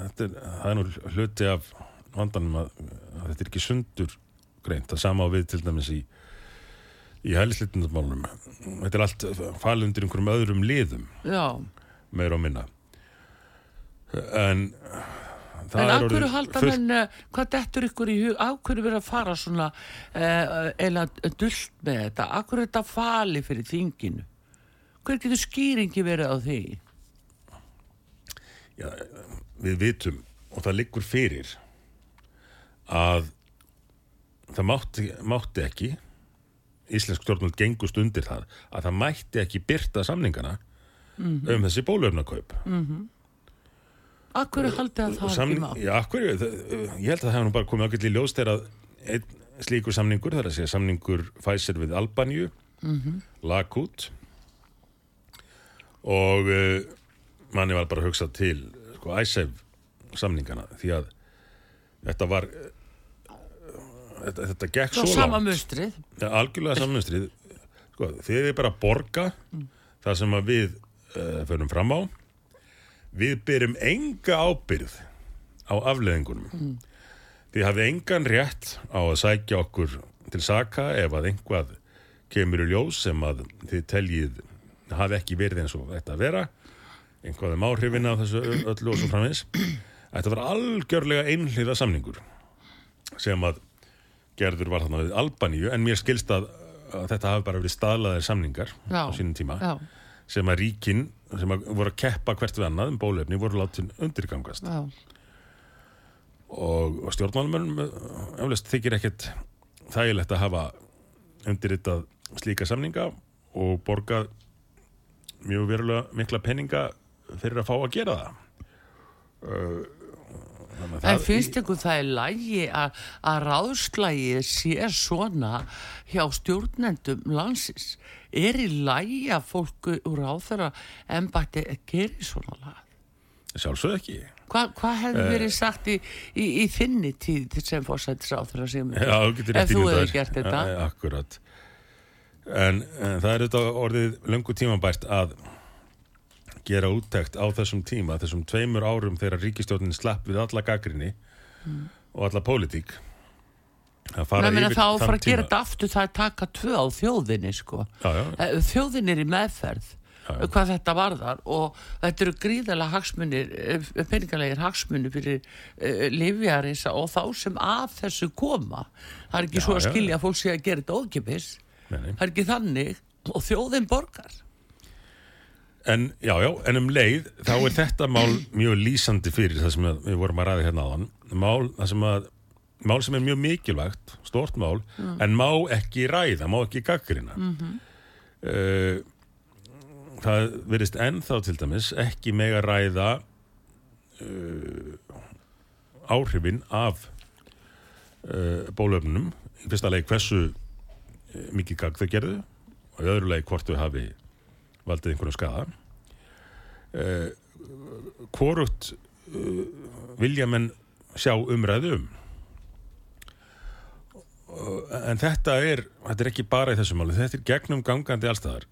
þetta er, það er nú hluti af vandanum að, að þetta er ekki sundur greint, það sama á við til dæmis í í hælisleitundamálunum þetta er allt falið undir einhverjum öðrum liðum
já,
meira og minna. En það
en
er
af hverju
orðið
halda
fullt-
menn uh, hvað dettur ykkur í hug, af hverju verið að fara svona uh, eila dullt með þetta, af hverju er þetta fali fyrir þinginu hver getur skýringi verið á því?
Já, við vitum og það liggur fyrir að það mátti, mátti ekki íslensk stjórnvöld gengust undir það að það mætti ekki byrta samningana
Mhm.
um þessi bólöfnakaup
af hverju haldið að það
Samning,
ekki má
já, það, ég held að það hefur nú bara komið ágætli í ljós þegar slíkur samningur, það er að segja samningur Pfizer við Albaníu
Mhm.
lag út og uh, manni var bara að hugsa til sko, ISEF samningana því að þetta var uh, þetta, þetta gekk
svo
svo langt. ja, algjörlega samanstrið sko, þið er bara að borga það sem við uh, förum fram á. Við byrjum enga ábyrð á afleðingunum þið hafið engan rétt á að sækja okkur til saka ef að einhvað kemur í ljós sem að þið teljið hafi ekki verið eins og þetta að vera einhvað um áhrifin af þessu öllu og svo framins þetta var algjörlega einhliða samningur sem að gerður var þarna við Albaníu en mér skilst að, að þetta hafi bara verið staðlaðir samningar
Já.
á sínum tíma
já,
sem að ríkin sem að voru að keppa hvert við annað um bólefni voru látin undirgangast.
Já,
og, og stjórnmálumönum eflust þykir ekkert þægilegt að hafa undirritað slíka samninga og borgað mjög verulega mikla peninga fyrir að fá að gera það Þannig að
En finnst ykkur það í lægi að, að ráðslægi sé svona hjá stjórnendum landsins? Er í lægi að fólku úr ráðherra embætti gerir svona lag?
Sjálfsög ekki.
Hva, hvað hefði
Eh.
verið sagt í, í, í þinni tíð sem fórsættis ráðherra sem
Já, þú getur
ef
rétt
þú
ímyndað
hefði gert þetta?
Ja, Akkurat. En, en það er þetta orðið löngu tímabært að gera úttekt á þessum tíma, þessum tveimur árum þegar ríkistjórnin slapp við alla gaggrinni og alla pólitík. að fara
meina,
yfir
þá
þann
fara að gera
tíma.
þetta aftur það er taka tvö á þjóðinni sko.
Já, já,
Eh, þjóðin er í meðferð
Já, já.
hvað þetta varðar og þetta eru gríðalega hagsmunir eh, peningalegir hagsmunir fyrir uh, livjarins og þá sem að þessu koma það er ekki
Já,
svo að skilja að fólk sé að gera þetta
nei, nei.
Það er ekki þannig og þjóðin borgar.
En, já, já, en um leið þá er þetta mál mjög lýsandi fyrir það sem við vorum að ræða hérna mál, það sem að, mál sem er mjög mikilvægt stort mál, en má ekki ræða, má ekki gaggrina mm það verðist ennþá til dæmis ekki mega ræða uh, áhrifin af uh, bólöfnum í fyrsta leið hversu uh, mikið gagg þau gerðu og í öðru leið hvort þau hafi valdið einhvern skada uh, Hvorugt uh, vilja menn sjá umræðu um. Uh, en þetta er þetta er ekki bara í þessu máli, þetta er gegnum gangandi allstaðar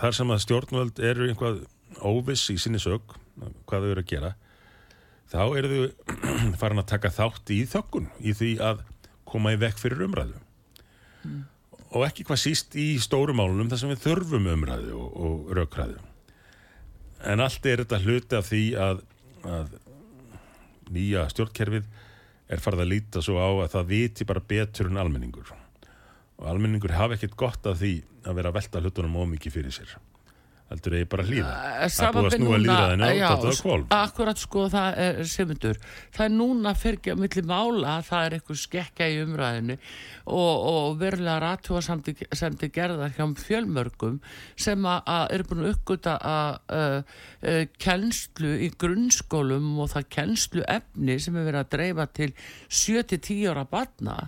þar sem að stjórnvöld eru einhvað óviss í sinni sög hvað þau eru að gera þá eru þau farin að taka þátt í þökkun í því að koma í vekk fyrir umræðu og ekki hvað síst í stórum málunum þar sem við þurfum umræðu og, og raukræðu en allt er þetta hluti af því að, að nýja stjórnkerfið er farið að líta svo á að það viti bara betur en almenningur. Og almenningur hafa ekkert gott af því að vera að velta hlutunum ómikið fyrir sér heldur eigi bara hlýða
Eh,
að
sama
búið að snúa kvolf
Akkurat sko það er semundur það er núna fyrir að milli mála að það er eitthvað skekka í umræðinu og, og verulega ratúa samt í gerðar hjá fjölmörgum sem að, eru búin að uppgöta að uh, uh, kennslu í grunnskólum og það kennslu efni sem er verið að dreifa til 7-10 ára barna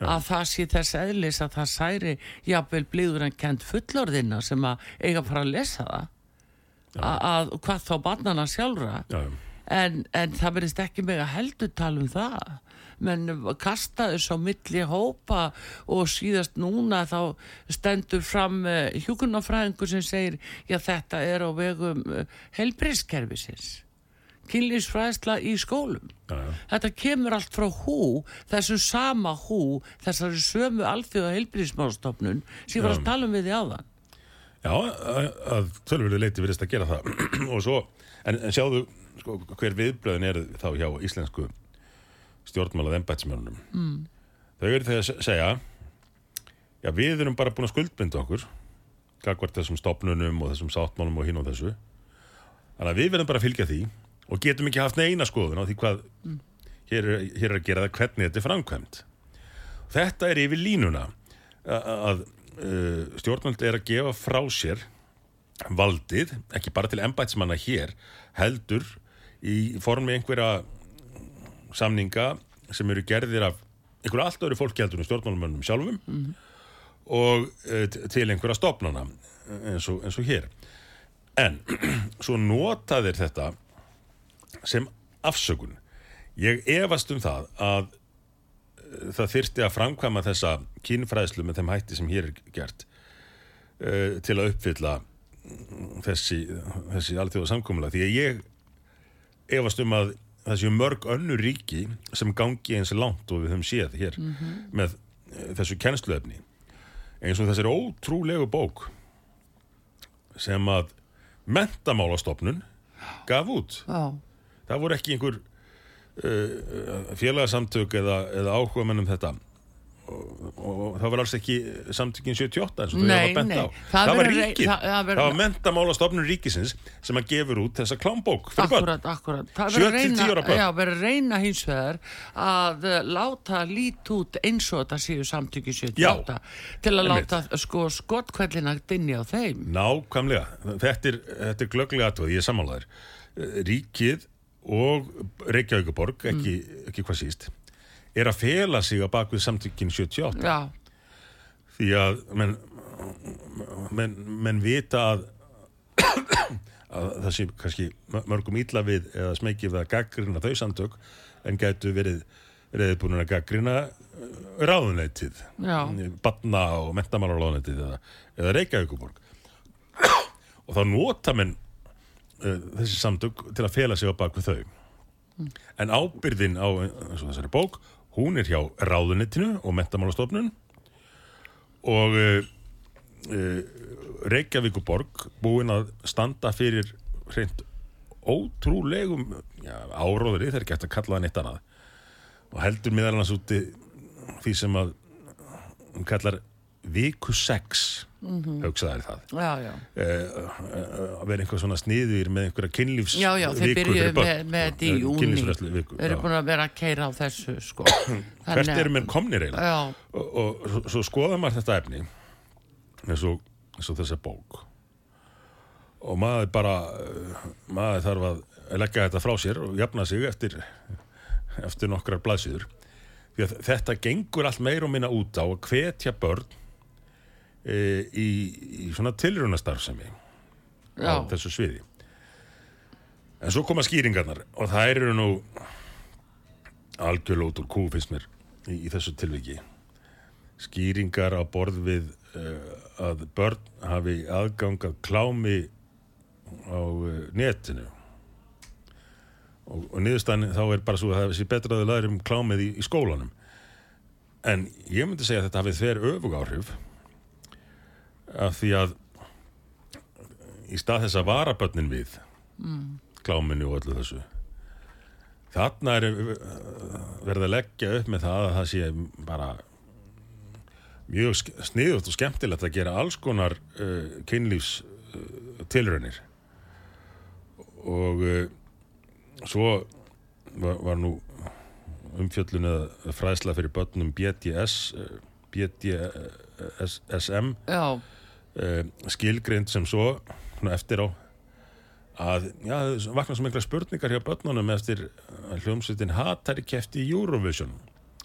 að það sé þess eðlis að það særi jafnvel blíður en kent fullorðina sem að eiga að fara að lesa það. Að, að hvað þá barnana sjálfra.
Já, já.
en, en það verðist ekki heldur tala um það. Menn kastaðu svo milli hópa og síðast núna þá stendur fram uh, hjúkunarfræðingur sem segir já þetta er á vegum uh, helbriðskerfisins kynlýsfræðsla í skólum.
Já, já.
þetta kemur allt frá hú þessu sama hú þessari sömu alþjóða heilbriðsmálstofnun sem var að tala um við því áðan.
Já, að, að tölvölu leiti verðist að gera það. Og svo, en, en sjáðu sko, hver viðblöðin er þá hjá íslensku stjórnmálað embætsmjörnum mm. þau eru þegar að se- segja já, við erum bara búin að skuldbinda okkur gagvart þessum stopnunum og þessum sáttmálum og hinn og þessu. Þannig að við verðum bara að fylgja því og getum ekki haft neina skoðun á því hvað hér, er, hér er að gera það hvernig þetta er framkvæmt. Þetta er yfir línuna að, uh, stjórnvöld er að gefa frá sér valdið, ekki bara til embætsmanna hér, heldur í formi einhverja samninga sem eru gerðir af einhverju allt öðru fólki heldur en stjórnmálumönnum sjálfum og uh, til einhverja stopnana eins og, eins og hér. En svo nota þeir þetta sem afsökun. Ég efast um það að uh, það þyrfti að framkvæma þessa kynfræðslu með þeim hætti sem hér er gert uh, til að uppfylla mm, þessi, þessi alþjóða samkomulega því að ég efast um að séu mörg önnu ríki sem gangi eins langt og við höfum séð hér með eh, þessu kennsluefni. Eins og þessari ótrúlegu bók sem að mentamálastofnun gaf út.
Já.
Það voru ekki einhver uh, félagsamtök eða, eða áhuga mennum þetta og, og það var alls ekki samtökin 78 eins og
Nei,
hafa bent
nei.
á
Það
það, var ríkið,
það-
það,
það verður-
var mentamálastofnun ríkisins sem að gefur út þessa klámbók fyrir börn
Akkurat, akkurat. Það verður reyna, já, reyna hins vegar að uh, láta lít út eins og þetta séu samtöki 78 til að
einmitt.
láta sko skottkvællina dinni á þeim.
Nákvæmlega, þetta er, er glögglega aðtöð, ég er sammálaður. Ríkið og Reykjavíkuborg, ekki, ekki hvað síst, er að fela sig á bakvið samtökin 78
já,
því að menn, menn, menn vita að, að það sé kannski mörgum ítla við eða smekið að gaggrina þau samtök en gætu verið reyðbúin að gaggrina ráðuneytið
já,
batna og mentamálaráðuneytið eða, eða Reykjavíkuborg og þá nota menn þessi samtök til að fela sig á bak við þau. En ábyrðin á þessari bók hún er hjá ráðuneytinu og mentamálastofnun og uh, uh, Reykjavíkuborg búin að standa fyrir hreint ótrúlegum áróðri, þeir geta að kalla það neitt annað. Og heldur meðal annars úti því sem að hún kallar viku 6 hugsaðar það.
Já, já.
Eh, að vera einhver svona sniður með einhverja kynlífs
Já, já, þeir byrjuðu með, með þetta í
Já,
júni Þeir eru búin að vera að keira á þessu sko.
hvert eru menn komnir eiginlega?
Já,
og, og svo, svo skoða maður þetta efni eins og, eins og þessa bók. Og maður bara eh, maður þarf að leggja þetta frá sér og jafna sig eftir eftir nokkrar blaðsýður því að þetta gengur allt meir og minna út á að hvetja börn e, í, í svona tilrunastarfsemi á þessu sviði. En svo koma skýringarnar og það eru nú algjörlega út úr kú finnst mér í, í þessu tilviki. Skýringar á borð við uh, að börn hafi aðgang að klámi á uh, netinu. Og, og niðurstæðan þá er bara svo að það sé betra að þau læri um klámið í, í skólanum. En ég myndi segja að þetta hafi þver öfug áhrif af því að í stað þess að vara börnin við kláminu og öllu þessu þarna er uh, verið að leggja upp með það að það sé bara mjög sniðugt og skemmtilegt að gera alls konar uh, kynlífs uh, tilraunir. Og uh, svo var, var nú umfjöllun eða fræðsla fyrir börnum BDS BDSM
já,
uh, skilgreind sem svo eftir á að já, vakna svo mikla spurningar hjá börnunum eftir hljómsveitin hatari kefti í Eurovision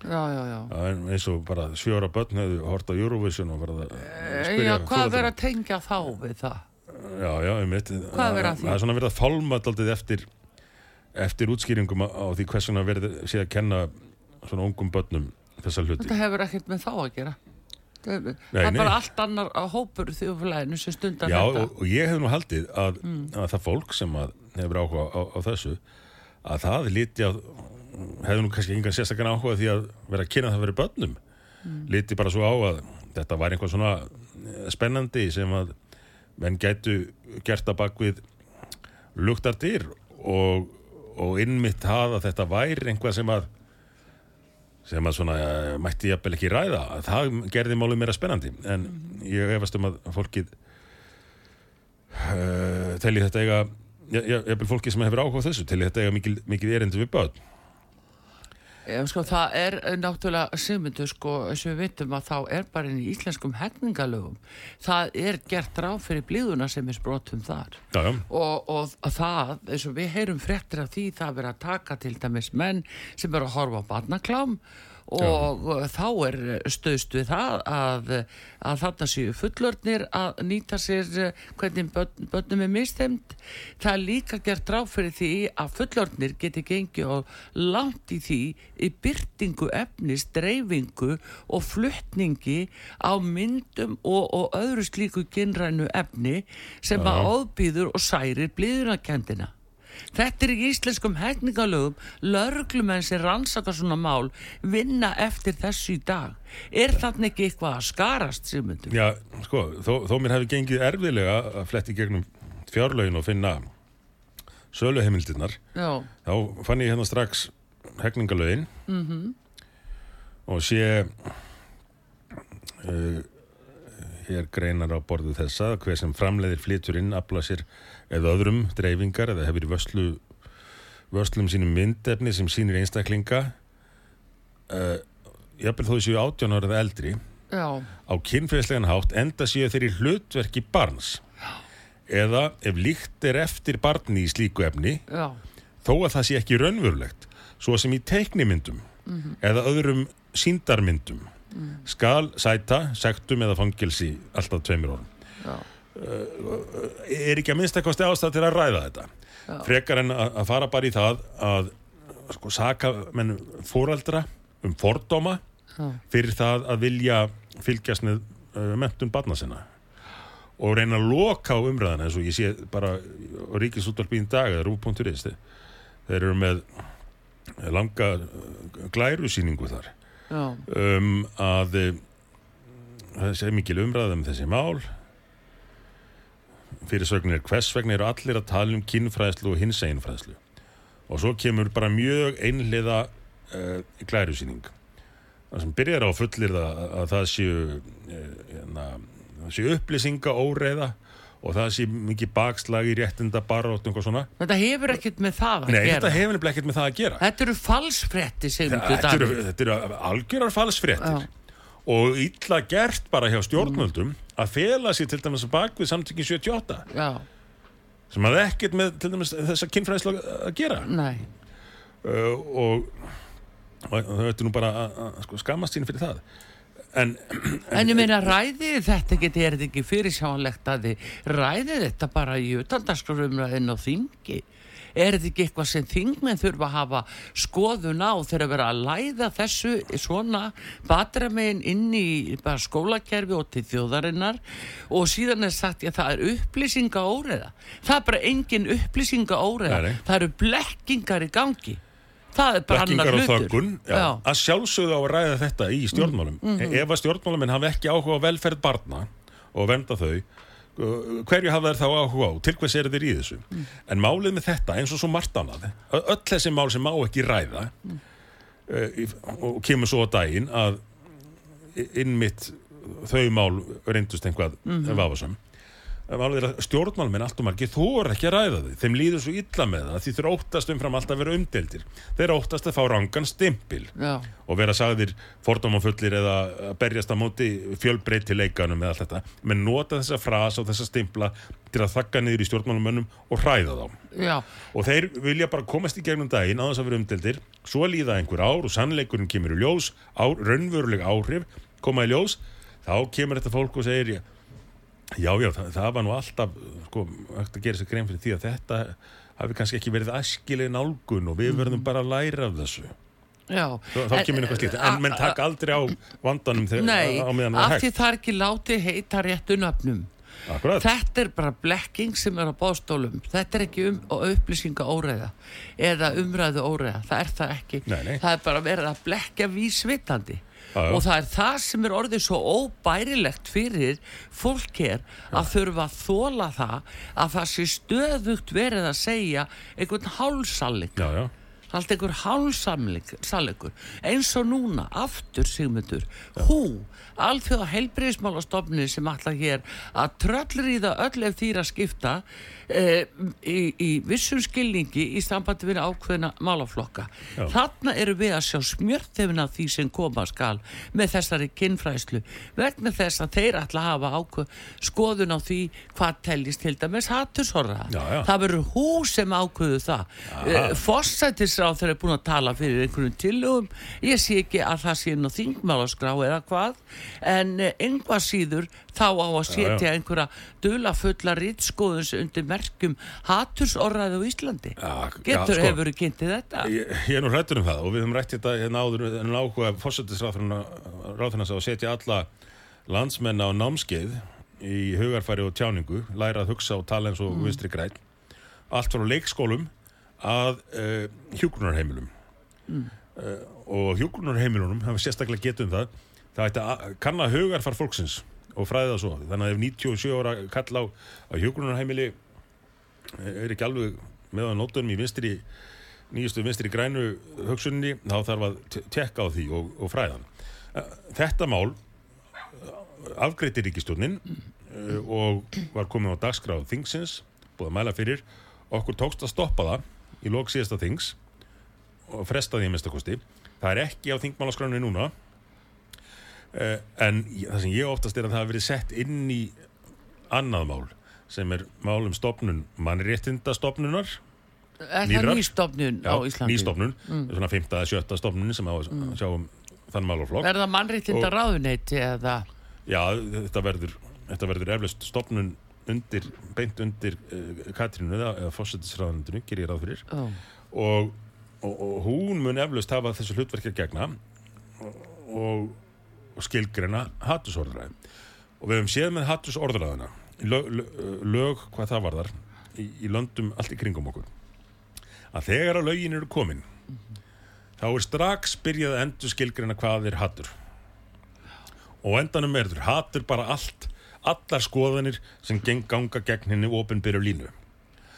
já, já, já.
En eins og bara sjóra börn hefðu hort á Eurovision og verða að
Eh,
spyrja
hvað verður að tengja þá við það?
Já, já, um mitt? Það er svona verið að fálma daldið eftir eftir útskýringum á, því hvers vegna verið sé að kenna svona ungum börnum þessa hluti
Þetta hefur ekkert með þá að gera. Það er, bara allt annar á hópur þjóðfélaginu sem stundar
Já,
þetta.
og, og ég hef nú haldið að,
Mm.
að það fólk sem hefur áhuga á, á þessu að það líti að hefur nú kannski engan sérstakann áhuga því að vera að kynna það fyrir börnum
Mm.
líti bara svo á að þetta var einhvað svona eh, spennandi sem að menn gætu gert að bakvið luktar dyr og, og innmitt að þetta væri einhvað sem að sem að svona uh, mætti jafnvel ekki ræða. Að það gerði málið meira spennandi. En ég efast um að fólkið uh, telli þetta eiga ja- ja- jafnvel fólki sem hefur áhuga á þessu telli þetta eiga mikil, mikil erindi við börn
Já, sko, það er eh, náttúrulega sigmyndu, sko, og við veitum að þá er bara inn í íslenskum hefningalögum. Það er gert ráð fyrir blíðuna sem er sprotum þar.
já, já,
Og, og það, eins og við heyrum fréttir af því, það er verið að taka til dæmis menn sem eru að horfa á barnaklám og þá er stöðst við það að, að þarna séu fullornir að nýta sér hvernig börn, börnum er mistemt. Það er líka gert ráð fyrir því að fullornir geti gengið og langt í því í byrtingu efnis, dreifingu og fluttningi á myndum og, og öðru slíku kynrænu efni sem
Já.
að óbýður og særir blíðunarkendina. Þetta er í íslenskum hegningalögum, lörglumenn sem rannsaka svona mál vinna eftir þessu í dag. Er þarna ekki eitthvað að skarast, Sigmundur?
já sko, þó, þó mér hefði gengið erfiðlega að fletti gegnum fjárlögin og finna söluheimildirnar
Já,
þá fann ég hérna strax hegningalögin -hmm. og sé uh, hér greinar á borðu þessa að hver sem framleiðir flytur inn afla sér eða öðrum dreifingar eða hefur í vörslu vörslum sínum myndefni sem sýnir einstaklinga uh, jafnvel þó þessu átján árið eldri
já,
á kynfræðslegan hátt enda séu þeir í hlutverki barns. Eða ef líkt er eftir barni í slíku efni
já,
þó að það sé ekki raunverulegt svo sem í teiknimyndum eða öðrum síndarmyndum skal sæta, sektum eða fangilsi alltaf tveimur orðum
Já.
er ekki að minnst eitthvað ástæð til að ræða þetta frekar en að, fara bara í það að sko, saka menn fóraldra um fordóma
Já.
fyrir það að vilja fylgjast með uh, mentun barna sinna og reyna að loka á umræðana eins og ég sé bara í dag eða rú.is þeir eru með langa glærusýningu þar
Já.
Um, að eh, það sé mikil umræða um þessi mál. Fyrirsögnir hvers vegna eru allir að tala um kynfræðslu og hins einfræðslu og svo kemur bara mjög einliða uh, glærusýning. Það sem byrjar á fullir að, að það séu uh, það séu upplýsinga óreiða og það sé mikið bakslag í réttinda barótt og svona.
Þetta hefur ekkert með það að
Nei,
gera.
þetta hefur ekkert með það að gera.
Þetta eru falsfrétti, segjum við
Þetta þetta eru algjörar falsfréttir. Og illa gert bara hjá stjórnvöldum að fela sér til dæmis bak við samtökin 78
Já,
sem hafði ekkert með til dæmis þessa kynfræðislu að gera.
Nei.
uh, og, og það veitur nú bara að, sko, skammast sín fyrir það en
En ég meina ræðið þetta ekki, er þetta ekki fyrirsjánlegt að þið ræðið þetta bara í utandaskrumraðin og þingi? Er þetta ekki eitthvað sem þingmenn þurfa að hafa skoðun á þegar að vera að læða þessu svona batramegin inn í skólakerfi og til þjóðarinnar og síðan er sagt að það er upplýsinga óreða. Það er bara engin upplýsinga óreða. Það eru blekkingar í gangi. Það er bara annar hlutur.
já,
Já.
að sjálfsögðu á að ræða þetta í stjórnmálum. Ef að stjórnmáluminn hafi ekki áhuga á velferð barna og vernda þau hverju hafa þær þá áhuga á? Til hvers eru þeir í þessu? En málið með þetta eins og svo margt annað öll þessi mál sem má ekki ræða í- og kemur svo á daginn að innmitt þau mál reyndust einhvað mm -hmm. vafasum Stjórnmálmenn allt og margir þóra ekki að ræða þau. Þeim líður svo illa með það því þeir óttast umfram alltaf að vera umdeldir. Þeir óttast að fá rangan stimpil
Já.
og vera sagðir fordómafullir eða berjast á móti fjölbreytileikanum eða allt þetta. Menn nota þessa frasa og þessa stimpla til að þakka niður í stjórnmálmennum og hræða þá.
Já,
Og þeir vilja bara komast í gegnum daginn á þess að vera umdeldir, svo líða einhver ár og sannleikurinn kemur í ljós, ár, raunveruleg áhrif koma í ljós, þá kemur þetta fólk og segir, já, já, það, það var nú alltaf, sko, hægt að gera sér grein fyrir því að þetta hafi kannski ekki verið æskileg nálgun og við verðum bara að læra af þessu.
já.
Þá, þá kemur einhvað slíkt, en menn taka aldrei á vandanum þegar
Nei,
á meðan það
af
er
því
hægt.
það er ekki látið heita réttu nöfnum.
Akkurat,
Þetta er bara blekking sem er á bóðstólum. Þetta er ekki um, upplýsinga óreiða eða umræðu óreiða. Það er það ekki.
Nei, nei.
Það er bara verið að blekja vísvitandi.
Já.
Og það er það sem er orðið svo óbærilegt fyrir fólk er að þurfa að þóla það að það sé stöðugt verið að segja einhvern hálsalling
já, já,
allt einhver hálfsamleikur eins og núna, aftur Sigmundur. Hú, alþjóða heilbriðismálastofnun sem ætla hér að tröllriða öll ef þýra skipta e, í, í vissum skilningi í sambandi við ákveðna málaflokka.
Já.
þarna eru við að sjá smjörþefin af því sem koma skal með þessari kinnfræslu vegna þess að þeir að hafa ákveð skoðun á því hvað teljist til dæmis hattusorða
Já, já.
það verður hú sem ákveðu það. Uh, Fossætisráð þeir eru búin að tala fyrir einhvern tillögum. Ég sé ekki að það sé nú þingmálaskrá eða hvað en einhvað síður þá á að setja einhverja dulafulla rítskoðus undir merkjum hattursorðaði á Íslandi.
Já,
getur
sko.
hefur kynntið þetta?
Ég, ég er nú hrættur um það og við höfum rætt þetta hérna áður en áhuga fósættisráðurnas að setja alla landsmenn á námskeið í hugarfæri og tjáningu, læra að hugsa og tala eins og vinstri græn allt frá leikskólum að uh, hjúgrunarheimilum uh, og hjúgrunarheimilunum hafa sérstaklega getið um það það ætti að kanna hugarfar fólksins og fræða það svo, þannig að ef 97 ára kall á, á hjúgrunarheimili er ekki alveg með á nótunum í vinstri nýjustu vinstri grænu hugsunni þá þarf að te- tekka á því og, og fræðan. Þetta mál afgreiti ríkistjórnin uh, og var komið á dagskráð þingsins, búið að mæla fyrir. Okkur tókst að stoppa það í lók síðasta þings og fresta því að minnstakosti. Það er ekki á þingmálaskránu núna uh, en það sem ég oftast er að það hafi verið sett inn í annað mál sem er mál um stopnun mannréttindastofnunar
Er það nýstofnun á Íslandi?
nýstofnun, svona 5. eða 7. stofnun sem á að sjá um þann málaflokk
Er það mannréttinda ráðuneyti eða?
Já, þetta verður, þetta verður eflaust stofnun undir, beint undir uh, Katrínu eða, fósettisræðandinu, ger ég ráð fyrir.
Ó,
og, og, og hún mun eflaust hafa þessu hlutverki að gegna og, og skilgreina hattusorðræði og við höfum séð með hattusorðræðina lög, lög, lög hvað það varðar í, í löndum allt í kringum okkur að þegar að lögin eru komin þá er strax byrjað að endur skilgreina hvað er hattur og endanum er hattur bara allt allar skoðanir sem geng ganga gegn henni opinbyrju línu.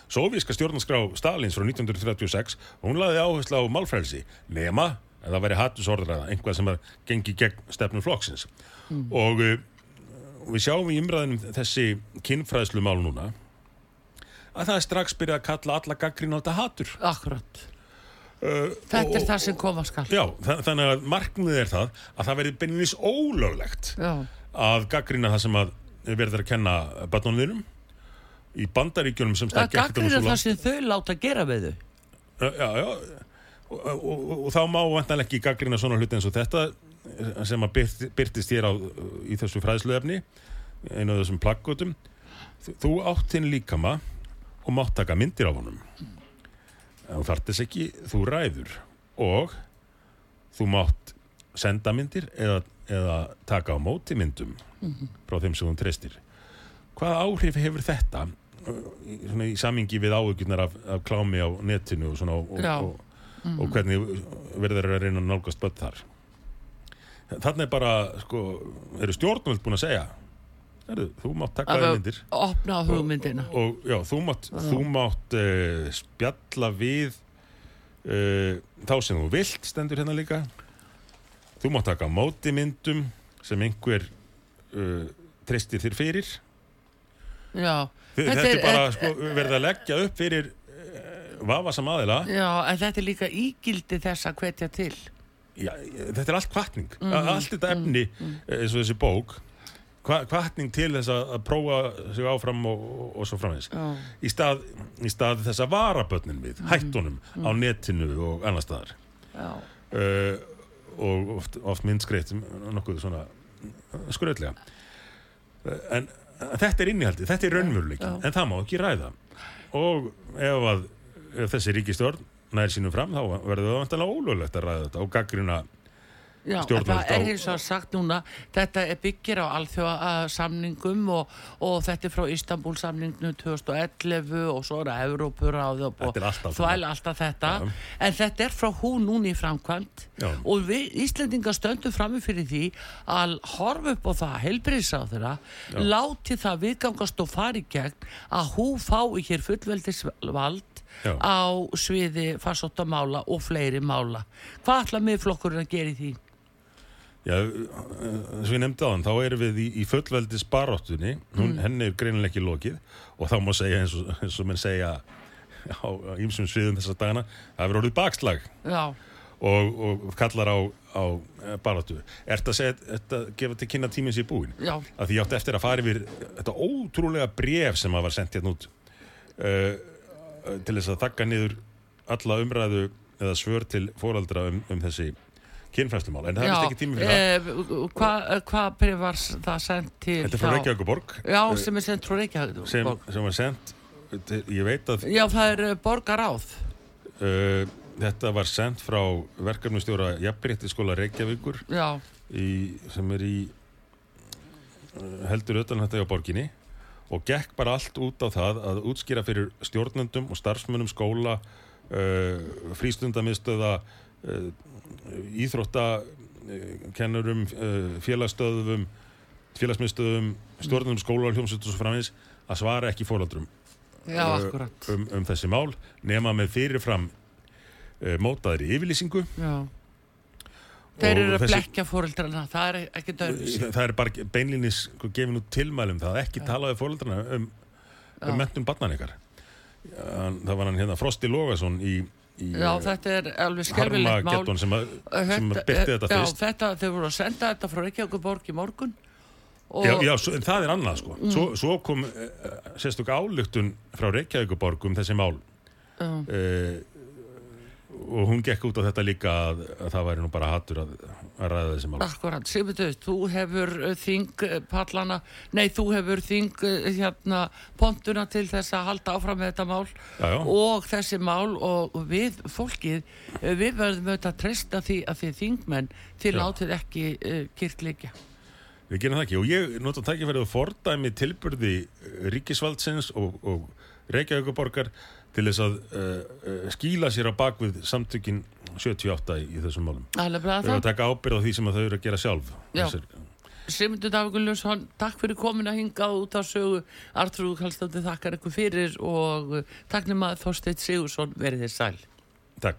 Sovjíska stjórnarskrá Stalins frá 1936 og hún laði áherslu á málfrælsi nema að það væri hattusorðræða einhvað sem að gengi gegn stefnum flokksins. Og uh, við sjáum í umræðinum þessi kynfræðslu mál núna að það er strax byrjað að kalla alla gaggrín á þetta hattur
akkurat.
uh,
Þetta
og-
er það sem koma skal.
Já, þa- þannig að markmiðið er það að það verði beinilins ólöglegt
Já,
að gaggrína það sem að verður að kenna börnunum í bandaríkjunum sem
það
stakk ekkert
það sem þau láta gera við þau.
Já, já, og, og, og, og þá má vantanlega ekki gaggrina svona hluti eins og þetta eh, sem að byrt, byrtist hér á, í þessu fræðsluefni einu af þessum plaggotum þú átt hinn líkama og mátt taka myndir af honum. Þú þarft þess ekki, þú ræður. Og þú mátt senda myndir eða, eða taka á móti myndum frá þeim sem þú treystir. Hvaða áhrif hefur þetta uh, svona í samingi við áhugjurnar af, af klámi á netinu og svona og, og, og hvernig verður að reyna nálgast börn þar? Þannig er bara sko, eru stjórnvöld búin að segja Heru, þú mátt taka
við
myndir.
opna hugmyndina.
og, og já, þú mátt, þú mátt uh, spjalla við uh, þá sem þú vilt stendur hérna líka þú mátt taka á móti myndum sem einhver uh, treystir þér fyrir.
Já,
Þi- Þetta, er bara sko, verið að leggja upp fyrir uh, vafasam aðila.
Já, en þetta er líka ígildi þess að hvetja til.
Já, þetta er allt kvartning
Mhm,
allt þetta efni eh, eins og þessi bók kvartning til þess að, prófa sig áfram og, og, og svo framvegis.
Já,
í stað, í stað þess að vara börnin við
Mhm.
hættunum á netinu og annar staðar.
Já,
uh, og oft, oft myndskreitt nokkuð svona skröðlega uh, en þetta er innihaldið, þetta er raunveruleikin en það má ekki ræða. Og ef að ef þessi ríkistjórn nær sínum fram þá verður það vantanlega ólöglegt að ræða þetta og gaggrina
já það er
á-
eins og sagt núna þetta er byggir á alþjóða samningum og, og þetta er frá Istanbul samningnum 2011 og svo er það Evrópuráð og
Þetta er alltaf
þvæl alltaf þetta
Já.
en þetta er frá hún núna í framkvæmt
Já.
og við Íslendingar stöndum frammi fyrir því að horfa upp á það helbriðsáð þeirra láti það viðgangast og fari gegn að hún fái hér fullveldisvald
Já.
á sviði farsóttamála og fleiri mála. Hvað ætla miðflokkurinn að gera í því?
Já, eins og ég nefndi á hann, þá erum við í, í fullveldis baróttunni, hún, henni er greinilega ekki lokið. Og þá má segja eins og, eins og menn segja á ímsum sviðum þessa dagana, það hefur orðið bakslag. Og, og kallar á, á baróttu. Ertu að segja, ertu að gefa til kynna tíminn sér búin?
já,
Að því ég átti eftir að fara yfir þetta ótrúlega bref sem að var sendt hérna út uh, til þess að þakka niður alla umræðu eða svör til fóraldra um, um þessi kynfræslumál, en það vist ekki tími fyrir það.
Eh, Hvað hva bref var það sendt til?
Þetta er frá Reykjavíkuborg
Já, sem er sendt frá
sem,
Reykjavík.
sem var sendt ég veit að
Já, það er eh, borgaráð.
uh, þetta var sendt frá verkefnustjóra Jafnbryttiskóla Reykjavíkur
Já,
í, sem er í uh, heldur utan þetta á borginni og gekk bara allt út á það að útskýra fyrir stjórnendum og starfsmönnum skóla uh, frístundamistöða íþróttakennurum uh, félagstöðum félagsmiðstöðum stjórnendum skóla og hljómsveitur og svo framins að svara ekki
akkurat.
um, um þessi mál nema með fyrirfram mótaðri yfirlýsingu
Já. Þeir eru að
þessi-
blekja fóreldrana, það er ekki dörfis.
það er bara beinlýnis gefin út tilmælum það ekki talaði fóreldrana um, um mentun barnan ykkar það var hann hérna Frosti Logason í, í
Já, þetta er alveg skelfilegt mál.
Harmageddon sem, að, sem
Þetta-
byrti þetta
já,
fyrst
þetta, þeir voru að senda þetta frá Reykjavíkuborg í morgun.
Já, já svo, en það er annað sko
Mm.
svo, svo kom uh, sérstök ályktun frá Reykjavíkuborg um þessi mál uh, og hún gekk út á þetta líka að, að það væri nú bara hattur að, að ræða þessi mál
Akkurat, Sigmundur, þú hefur uh, þing uh, pallana, nei þú hefur þing uh, hérna pontuna til þess að halda áfram með þetta mál
Já, já.
og þessi mál og við fólkið, við verðum auðvitað að treysta því að þið þingmenn til
Já.
látið ekki uh, kyrkleikja.
Við gerum það ekki og ég nota tækifærið að fordæmi tilburði ríkisvaldsins og, og Reykjavíkuborgar til þess að uh, skýla sér á bakvið samtökin 78 í, í þessum málum.
Alveg bara
Þau eru
það.
að taka ábyrð á því sem þau eru að gera sjálf.
Já.
Þessir,
Sigmundur Davík Gulljónsson, takk fyrir komin að hinga út á sögu. Artrúð Kallstóttir þakkar ykkur fyrir og uh, takk nema Þorsteinn Sigursson verið þér sæl.
takk.